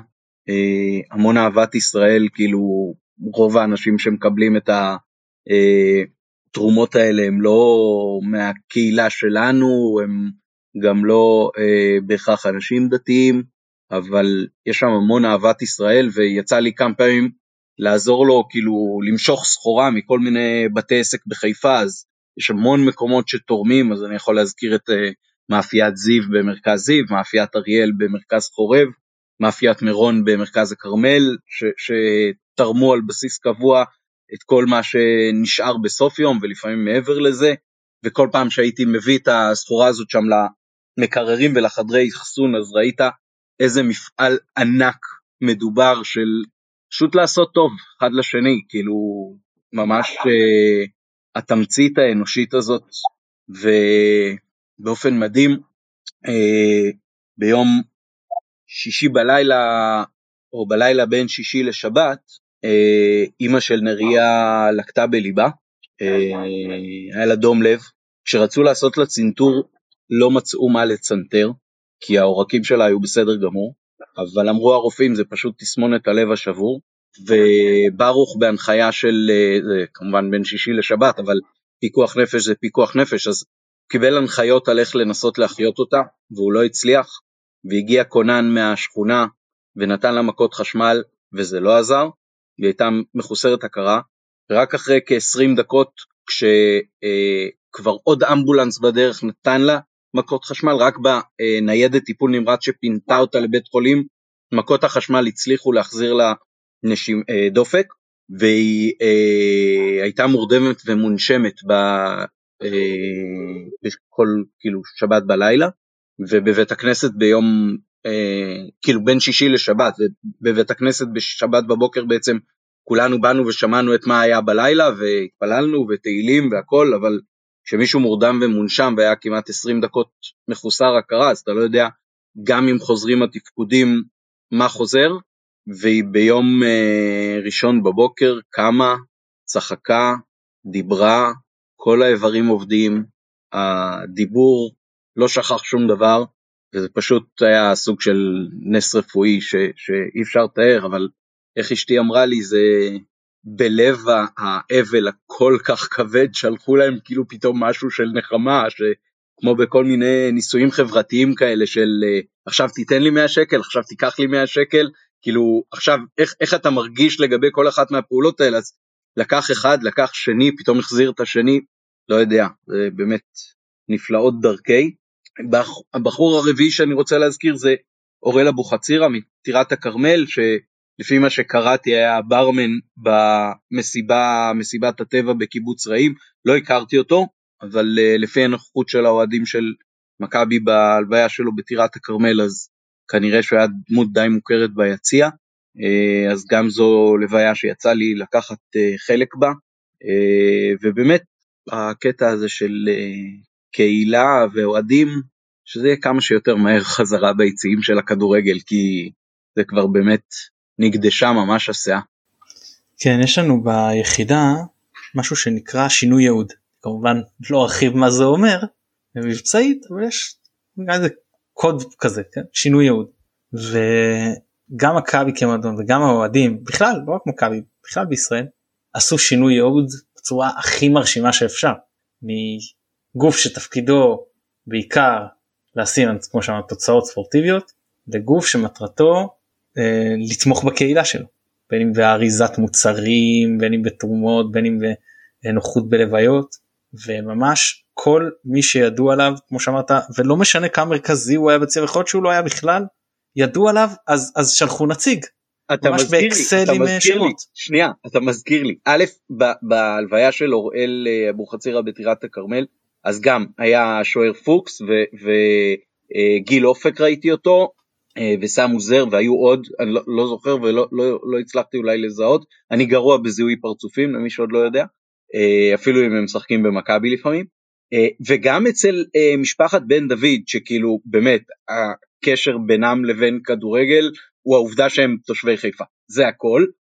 המון אהבת ישראל, כאילו רוב האנשים שמקבלים את התרומות האלה הם לא מהקהילה שלנו, הם גם לא בהכרח אנשים דתיים, אבל יש שם המון אהבת ישראל ויצא לי כמה פעמים לעזור לו כאילו למשוך סחורה מכל מיני בתי עסק בחיפה, אז יש המון מקומות שתורמים, אז אני יכול להזכיר את מאפיית זיו במרכז זיו, מאפיית אריאל במרכז חורב, מאפיית מירון במרכז הכרמל, שתרמו על בסיס קבוע את כל מה שנשאר בסוף יום ולפעמים מעבר לזה, וכל פעם שהייתי מביא את הסחורה הזאת שם למקררים ולחדרי אחסון, אז ראית איזה מפעל ענק מדובר של פשוט לעשות טוב אחד לשני, כאילו ממש uh, התמצית האנושית הזאת, ובאופן מדהים, uh, ביום שישי בלילה, או בלילה בין שישי לשבת, uh, אימא של נריה לקטה בליבה, uh, היה לה דום לב, כשרצו לעשות לה צנתור לא מצאו מה לצנתר, כי העורקים שלה היו בסדר גמור, אבל אמרו הרופאים זה פשוט תסמונת הלב השבור, וברוך בהנחיה של, זה כמובן בין שישי לשבת, אבל פיקוח נפש זה פיקוח נפש, אז קיבל הנחיות על איך לנסות להחיות אותה, והוא לא הצליח, והגיע כונן מהשכונה ונתן לה מכות חשמל, וזה לא עזר, היא הייתה מחוסרת הכרה, רק אחרי כ-20 דקות, כשכבר אה, עוד אמבולנס בדרך נתן לה מכות חשמל, רק בניידת טיפול נמרץ שפינתה אותה לבית חולים, מכות החשמל הצליחו להחזיר לה נשימ, אה, דופק, והיא אה, הייתה מורדמת ומונשמת ב, אה, בכל כאילו שבת בלילה, ובבית הכנסת ביום, אה, כאילו בין שישי לשבת, ובבית הכנסת בשבת בבוקר בעצם כולנו באנו ושמענו את מה היה בלילה והתפללנו ותהילים והכל, אבל כשמישהו מורדם ומונשם והיה כמעט 20 דקות מחוסר הכרה, אז אתה לא יודע גם אם חוזרים התפקודים מה חוזר, והיא ביום אה, ראשון בבוקר קמה, צחקה, דיברה, כל האיברים עובדים, הדיבור לא שכח שום דבר, וזה פשוט היה סוג של נס רפואי ש, שאי אפשר לתאר, אבל איך אשתי אמרה לי, זה בלב האבל הכל כך כבד, שלחו להם כאילו פתאום משהו של נחמה, שכמו בכל מיני ניסויים חברתיים כאלה של עכשיו תיתן לי 100 שקל, עכשיו תיקח לי 100 שקל, כאילו עכשיו איך, איך אתה מרגיש לגבי כל אחת מהפעולות האלה, אז לקח אחד, לקח שני, פתאום החזיר את השני, לא יודע, זה באמת נפלאות דרכי. הבחור הרביעי שאני רוצה להזכיר זה אורל אבוחצירא מטירת הכרמל, שלפי מה שקראתי היה ברמן במסיבה, מסיבת הטבע בקיבוץ רעים, לא הכרתי אותו, אבל uh, לפי הנוכחות של האוהדים של מכבי בהלוויה שלו בטירת הכרמל, אז כנראה שהוא היה דמות די מוכרת ביציע, uh, אז גם זו לוויה שיצא לי לקחת uh, חלק בה, ובאמת הקטע הזה של קהילה ואוהדים, שזה יהיה כמה שיותר מהר חזרה ביציעים של הכדורגל, כי זה כבר באמת נגדשה ממש הסאה. כן, יש לנו ביחידה משהו שנקרא שינוי ייעוד. כמובן לא ארחיב מה זה אומר מבצעית, אבל יש איזה קוד כזה, כן? שינוי ייעוד. וגם מכבי כמועדון וגם האוהדים, בכלל, לא רק מכבי, בכלל בישראל, עשו שינוי ייעוד בצורה הכי מרשימה שאפשר. גוף שתפקידו בעיקר להשים כמו שאמרת תוצאות ספורטיביות לגוף שמטרתו אה, לתמוך בקהילה שלו. בין אם באריזת מוצרים בין אם בתרומות בין אם בנוחות בלוויות וממש כל מי שידוע עליו כמו שאמרת ולא משנה כמה מרכזי הוא היה בצבע יכול להיות שהוא לא היה בכלל ידעו עליו אז אז שלחו נציג. אתה מזכיר לי, אתה אה, מזכיר לי, שנייה, אתה מזכיר לי, א', בהלוויה של אוראל אה, אבוחצירא בטירת הכרמל, אז גם היה שוער פוקס וגיל אופק ראיתי אותו אה, וסמו זר והיו עוד, אני לא, לא זוכר ולא לא, לא הצלחתי אולי לזהות, אני גרוע בזיהוי פרצופים למי שעוד לא יודע, אה, אפילו אם הם משחקים במכבי לפעמים, אה, וגם אצל משפחת בן דוד שכאילו באמת הקשר בינם לבין כדורגל הוא העובדה שהם תושבי חיפה, זה הכל, אה,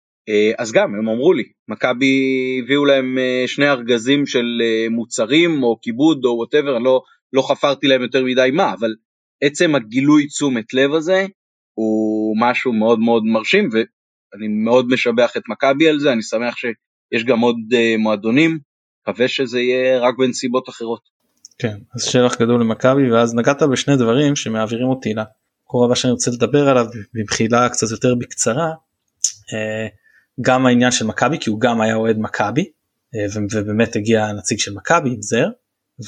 אז גם הם אמרו לי, מכבי הביאו להם אה, שני ארגזים של אה, מוצרים או כיבוד או whatever, לא, לא חפרתי להם יותר מדי מה, אבל עצם הגילוי תשומת לב הזה הוא משהו מאוד מאוד מרשים ואני מאוד משבח את מכבי על זה, אני שמח שיש גם עוד מועדונים, מקווה שזה יהיה רק בנסיבות אחרות. כן, אז שבח גדול למכבי ואז נגעת בשני דברים שמעבירים אותי לקור הבא שאני רוצה לדבר עליו במחילה קצת יותר בקצרה. גם העניין של מכבי כי הוא גם היה אוהד מכבי אה, ובאמת הגיע הנציג של מכבי עם זר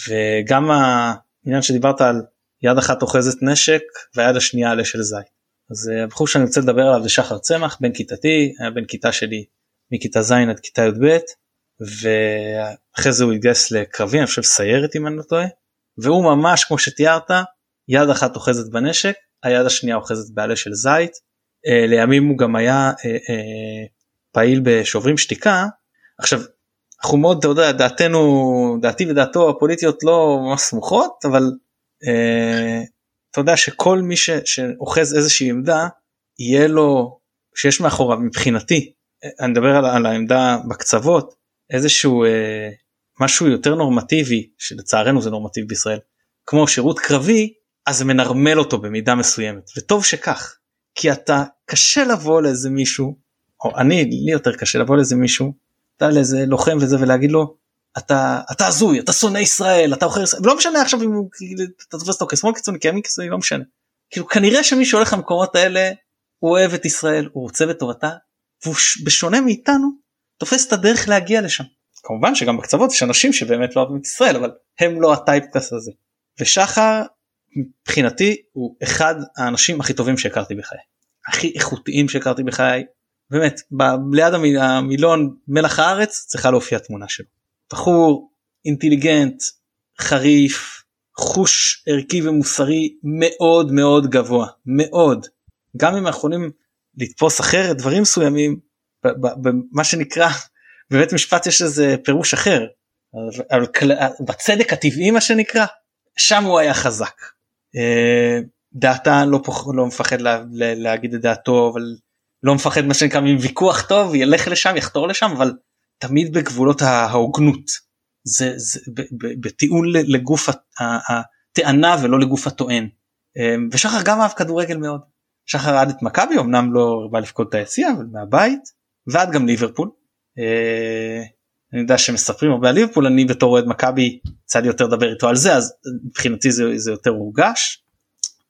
וגם העניין שדיברת על יד אחת אוחזת נשק והיד השנייה עלה של זית. אז אה, הבחור שאני רוצה לדבר עליו זה שחר צמח בן כיתתי היה בן כיתה שלי מכיתה ז' עד כיתה י"ב ואחרי זה הוא התגייס לקרבי אני חושב סיירת אם אני לא טועה והוא ממש כמו שתיארת יד אחת אוחזת בנשק היד השנייה אוחזת בעלה של זית אה, לימים הוא גם היה פעיל בשוברים שתיקה עכשיו אנחנו מאוד אתה יודע דעתנו דעתי ודעתו הפוליטיות לא ממש סמוכות אבל אה, אתה יודע שכל מי ש, שאוחז איזושהי עמדה יהיה לו שיש מאחוריו מבחינתי אני מדבר על, על העמדה בקצוות איזשהו אה, משהו יותר נורמטיבי שלצערנו זה נורמטיבי בישראל כמו שירות קרבי אז זה מנרמל אותו במידה מסוימת. וטוב שכך כי אתה קשה לבוא לאיזה מישהו או אני לי יותר קשה לבוא לאיזה מישהו, אתה לאיזה לוחם וזה ולהגיד לו אתה אתה הזוי אתה שונא ישראל אתה אוכל ישראל לא משנה עכשיו אם הוא כאילו, אתה תופס אותו כשמאל קיצוני כימין קיצוני לא משנה. כאילו כנראה שמי שהולך למקומות האלה הוא אוהב את ישראל הוא רוצה בטובתה והוא בשונה מאיתנו תופס את הדרך להגיע לשם. כמובן שגם בקצוות יש אנשים שבאמת לא אוהבים את ישראל אבל הם לא הטייפקאסט הזה. ושחר מבחינתי הוא אחד האנשים הכי טובים שהכרתי בחיי. הכי איכותיים שהכרתי בחיי באמת ליד המילון מלח הארץ צריכה להופיע תמונה שלו. בחור אינטליגנט חריף חוש ערכי ומוסרי מאוד מאוד גבוה מאוד גם אם יכולים לתפוס אחרת דברים מסוימים במה שנקרא בבית משפט יש איזה פירוש אחר אבל בצדק הטבעי מה שנקרא שם הוא היה חזק. אה, דעתה לא, לא מפחד לה, להגיד את דעתו אבל לא מפחד מה שנקרא מוויכוח טוב ילך לשם יחתור לשם אבל תמיד בגבולות ההוגנות זה, זה בטיעון לגוף הטענה ולא לגוף הטוען אמ, ושחר גם אהב כדורגל מאוד שחר עד את מכבי אמנם לא בא לפקוד את היציע אבל מהבית ועד גם ליברפול. אה, אני יודע שמספרים הרבה על ליברפול אני בתור אוהד מכבי יצא לי יותר לדבר איתו על זה אז מבחינתי זה, זה יותר הורגש.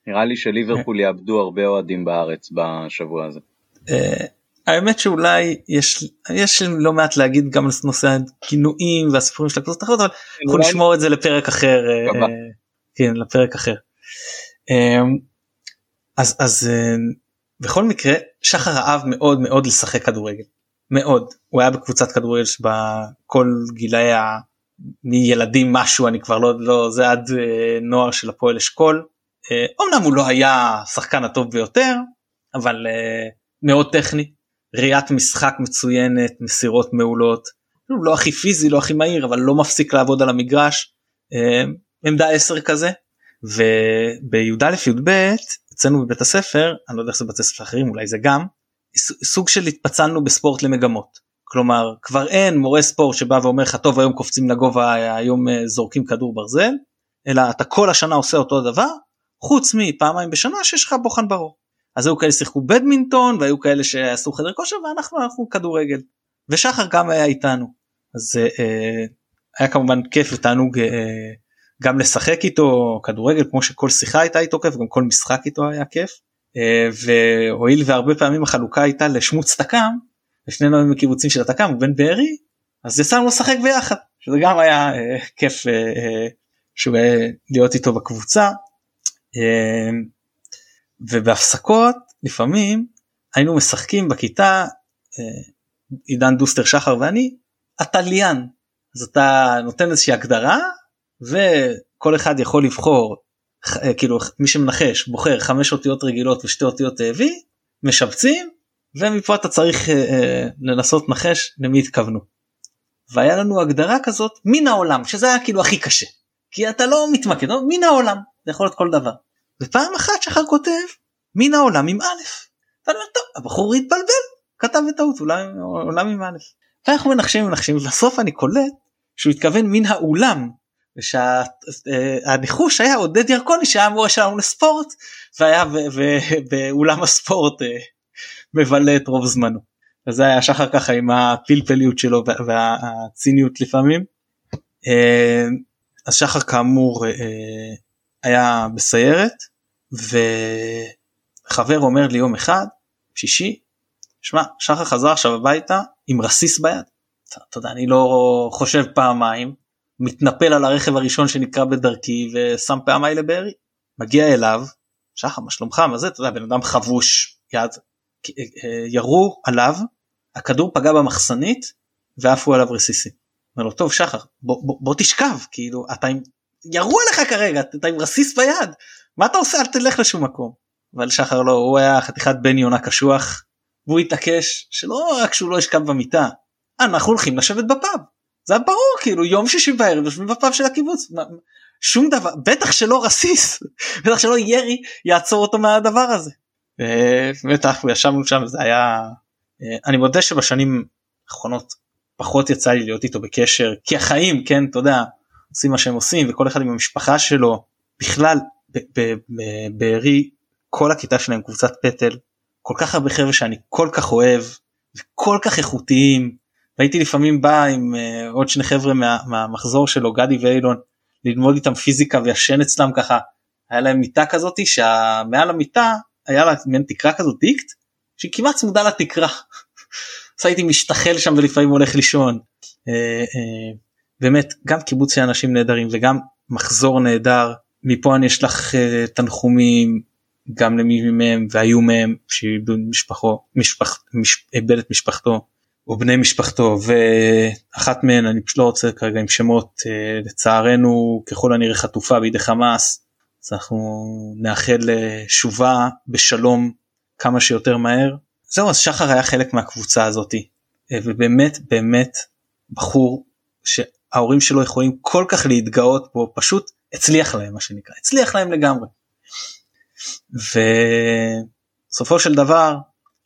נראה לי שליברפול יאבדו הרבה אוהדים בארץ בשבוע הזה. אה, האמת שאולי יש יש לא מעט להגיד גם על נושא הכינויים והסיפורים של הקבוצות האחרות אבל אנחנו נשמור את זה לפרק אחר אה, כן לפרק אחר. אז אז בכל מקרה שחר אהב מאוד מאוד לשחק כדורגל מאוד הוא היה בקבוצת כדורגל בכל גילאי ה... מילדים משהו אני כבר לא לא זה עד אה, נוער של הפועל אשכול. אה, אמנם הוא לא היה השחקן הטוב ביותר אבל אה, מאוד טכני. ראיית משחק מצוינת מסירות מעולות. לא הכי פיזי לא הכי מהיר אבל לא מפסיק לעבוד על המגרש. אה, עמדה 10 כזה. ובי"א י"ב אצלנו בבית הספר אני לא יודע איך זה בתי ספר אחרים אולי זה גם סוג של התפצלנו בספורט למגמות. כלומר כבר אין מורה ספורט שבא ואומר לך טוב היום קופצים לגובה היום אה, זורקים כדור ברזל אלא אתה כל השנה עושה אותו דבר חוץ מפעמיים בשנה שיש לך בוחן ברור. אז היו כאלה שיחקו בדמינטון והיו כאלה שעשו חדר כושר ואנחנו הלכנו כדורגל. ושחר גם היה איתנו. אז אה, היה כמובן כיף ותענוג אה, גם לשחק איתו כדורגל כמו שכל שיחה הייתה איתו כיף גם כל משחק איתו היה כיף. אה, והואיל והרבה פעמים החלוקה הייתה לשמוץ תק"ם ושנינו היינו מקיבוצים של התק"ם ובן בארי אז יצאנו לשחק ביחד שזה גם היה אה, כיף אה, שהוא להיות איתו בקבוצה ובהפסקות לפעמים היינו משחקים בכיתה עידן דוסטר שחר ואני התליין אז אתה נותן איזושהי הגדרה וכל אחד יכול לבחור אה, כאילו מי שמנחש בוחר חמש אותיות רגילות ושתי אותיות אה, משבצים ומפה אתה צריך אה, לנסות לנחש למי התכוונו. והיה לנו הגדרה כזאת מן העולם שזה היה כאילו הכי קשה כי אתה לא מתמקד מן העולם זה יכול להיות כל דבר. ופעם אחת שחר כותב מן העולם עם א'. ואני אומר טוב הבחור התבלבל כתב בטעות עולם עם א'. ואנחנו מנחשים מנחשים ובסוף אני קולט שהוא התכוון מן האולם ושהניחוש היה עודד ירקוני שהיה המורה שלנו לספורט והיה באולם הספורט אה, מבלה את רוב זמנו. אז זה היה שחר ככה עם הפלפליות שלו והציניות לפעמים. אה, אז שחר כאמור אה, היה בסיירת וחבר אומר לי יום אחד שישי שמע שחר חזר עכשיו הביתה עם רסיס ביד. אתה יודע אני לא חושב פעמיים מתנפל על הרכב הראשון שנקרא בדרכי ושם פעמיי לבארי. מגיע אליו, שחר מה שלומך מה זה אתה יודע בן אדם חבוש יד אה, ירו עליו הכדור פגע במחסנית ועפו עליו רסיסים. אומר לו טוב שחר בוא, בוא, בוא תשכב כאילו אתה עם ירו עליך כרגע אתה עם רסיס ביד. מה אתה עושה? אל תלך לשום מקום. אבל שחר לא הוא היה חתיכת בן יונה קשוח והוא התעקש שלא רק שהוא לא ישכב במיטה. אנחנו הולכים לשבת בפאב. זה היה ברור כאילו יום שישי בערב יושבים בפאב של הקיבוץ. שום דבר בטח שלא רסיס בטח שלא ירי יעצור אותו מהדבר הזה. באמת אנחנו ישבנו שם זה היה אה, אני מודה שבשנים האחרונות פחות יצא לי להיות איתו בקשר כי החיים כן אתה יודע עושים מה שהם עושים וכל אחד עם המשפחה שלו בכלל בארי כל הכיתה שלהם קבוצת פטל כל כך הרבה חבר'ה שאני כל כך אוהב וכל כך איכותיים והייתי לפעמים בא עם uh, עוד שני חבר'ה מה, מהמחזור שלו גדי ואילון ללמוד איתם פיזיקה וישן אצלם ככה היה להם מיטה כזאתי שמעל המיטה היה לה מעין תקרה כזאת דיקט שהיא כמעט צמודה לתקרה. אז הייתי משתחל שם ולפעמים הולך לישון. Uh, uh, באמת גם קיבוץ של אנשים נהדרים וגם מחזור נהדר מפה אני אשלח uh, תנחומים גם למי מהם והיו מהם שאיבדו משפחו משפח, מש, איבד את משפחתו או בני משפחתו ואחת מהן אני פשוט לא רוצה כרגע עם שמות אה, לצערנו ככל הנראה חטופה בידי חמאס אז אנחנו נאחל לשובה בשלום כמה שיותר מהר. זהו אז שחר היה חלק מהקבוצה הזאתי אה, ובאמת באמת בחור שההורים שלו יכולים כל כך להתגאות בו פשוט הצליח להם מה שנקרא. הצליח להם לגמרי. ובסופו של דבר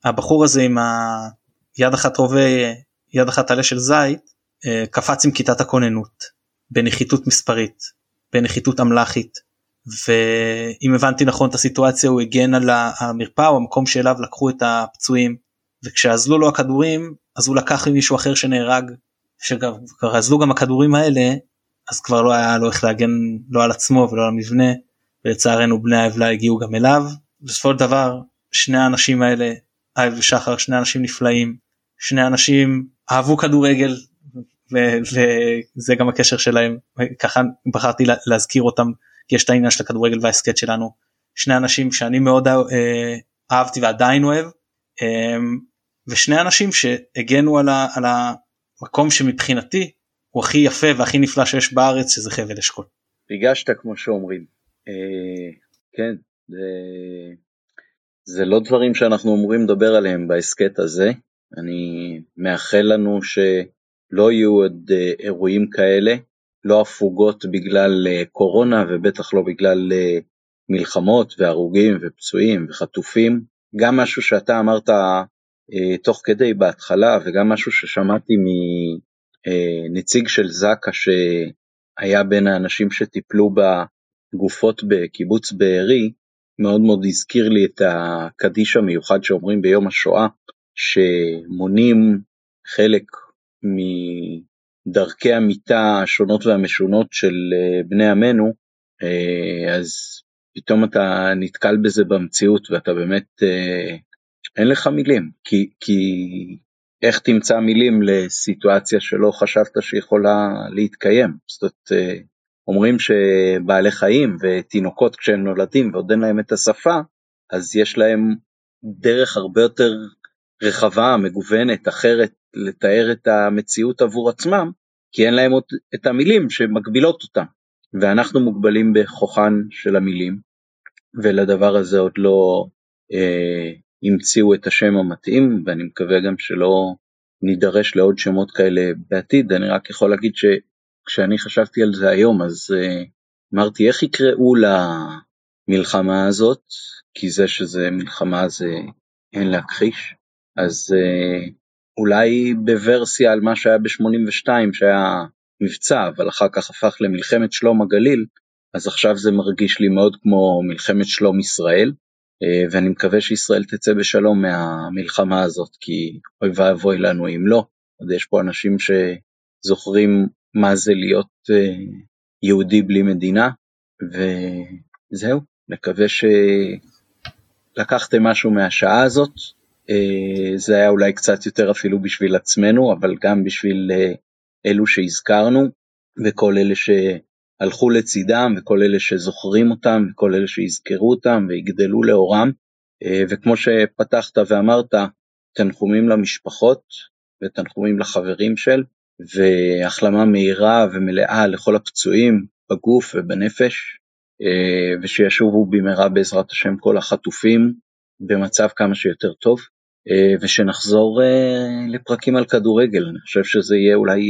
הבחור הזה עם ה... יד אחת רובה יד אחת עלה של זית אה, קפץ עם כיתת הכוננות בנחיתות מספרית בנחיתות אמל"חית. ואם הבנתי נכון את הסיטואציה הוא הגן על המרפאה או המקום שאליו לקחו את הפצועים. וכשאזלו לו הכדורים אז הוא לקח עם מישהו אחר שנהרג שכבר אזלו גם הכדורים האלה אז כבר לא היה לו איך להגן לא על עצמו ולא על המבנה ולצערנו בני העוולה הגיעו גם אליו. בסופו של דבר שני האנשים האלה אייב ושחר שני אנשים נפלאים שני אנשים אהבו כדורגל וזה גם הקשר שלהם ככה בחרתי להזכיר אותם כי יש את העניין של הכדורגל וההסכת שלנו שני אנשים שאני מאוד אה, אהבתי ועדיין אוהב אה, ושני אנשים שהגנו על, ה, על המקום שמבחינתי הוא הכי יפה והכי נפלא שיש בארץ שזה חבל אשכול. ריגשת כמו שאומרים. אה, כן, זה, זה לא דברים שאנחנו אמורים לדבר עליהם בהסכת הזה. אני מאחל לנו שלא יהיו עוד אה, אירועים כאלה, לא הפוגות בגלל אה, קורונה ובטח לא בגלל אה, מלחמות והרוגים ופצועים וחטופים. גם משהו שאתה אמרת תוך כדי בהתחלה וגם משהו ששמעתי מנציג של זק"א שהיה בין האנשים שטיפלו בגופות בקיבוץ בארי, מאוד מאוד הזכיר לי את הקדיש המיוחד שאומרים ביום השואה, שמונים חלק מדרכי המיטה השונות והמשונות של בני עמנו, אז פתאום אתה נתקל בזה במציאות ואתה באמת אין לך מילים, כי, כי איך תמצא מילים לסיטואציה שלא חשבת שיכולה להתקיים? זאת אומרת, אה, אומרים שבעלי חיים ותינוקות כשהם נולדים ועוד אין להם את השפה, אז יש להם דרך הרבה יותר רחבה, מגוונת, אחרת, לתאר את המציאות עבור עצמם, כי אין להם עוד את המילים שמגבילות אותם. ואנחנו מוגבלים בכוחן של המילים, ולדבר הזה עוד לא אה, המציאו את השם המתאים ואני מקווה גם שלא נידרש לעוד שמות כאלה בעתיד, אני רק יכול להגיד שכשאני חשבתי על זה היום אז uh, אמרתי איך יקראו למלחמה הזאת, כי זה שזה מלחמה זה אין להכחיש, אז uh, אולי בוורסיה על מה שהיה ב-82 שהיה מבצע אבל אחר כך הפך למלחמת שלום הגליל, אז עכשיו זה מרגיש לי מאוד כמו מלחמת שלום ישראל, אה, ואני מקווה שישראל תצא בשלום מהמלחמה הזאת, כי אוי ואבוי לנו אם לא. עוד יש פה אנשים שזוכרים מה זה להיות אה, יהודי בלי מדינה, וזהו, נקווה שלקחתם משהו מהשעה הזאת. אה, זה היה אולי קצת יותר אפילו בשביל עצמנו, אבל גם בשביל אלו שהזכרנו, וכל אלה ש... הלכו לצידם וכל אלה שזוכרים אותם וכל אלה שיזכרו אותם ויגדלו לאורם. אה, וכמו שפתחת ואמרת תנחומים למשפחות ותנחומים לחברים של והחלמה מהירה ומלאה לכל הפצועים בגוף ובנפש. אה, ושישובו במהרה בעזרת השם כל החטופים במצב כמה שיותר טוב. אה, ושנחזור לפרקים על כדורגל. אני חושב שזה יהיה אולי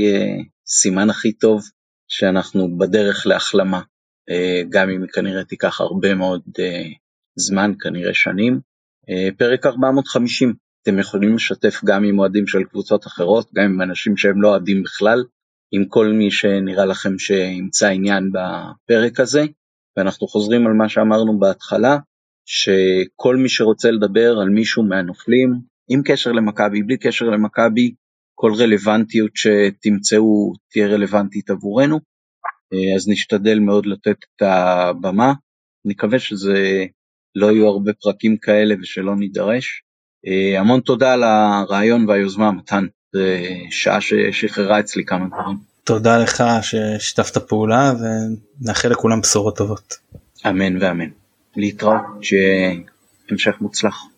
סימן הכי טוב שאנחנו בדרך להחלמה, אה, גם אם היא כנראה תיקח הרבה מאוד אה, זמן, כנראה שנים. אה, פרק 450, אתם יכולים לשתף גם עם אוהדים של קבוצות אחרות, גם עם אנשים שהם לא אוהדים בכלל, עם כל מי שנראה לכם שימצא עניין בפרק הזה, ואנחנו חוזרים על מה שאמרנו בהתחלה, שכל מי שרוצה לדבר על מישהו מהנופלים, עם קשר למכבי, בלי קשר למכבי, כל רלוונטיות שתמצאו תהיה רלוונטית עבורנו, אה, אז נשתדל מאוד לתת את הבמה. נקווה שזה לא יהיו הרבה פרקים כאלה ושלא נידרש. אה, המון תודה על הרעיון והיוזמה, מתן. זו שעה ששחררה אצלי כמה דברים. תודה לך ששיתפת פעולה ונאחל לכולם בשורות טובות. אמן ואמן. להתראות, שהמשך מוצלח.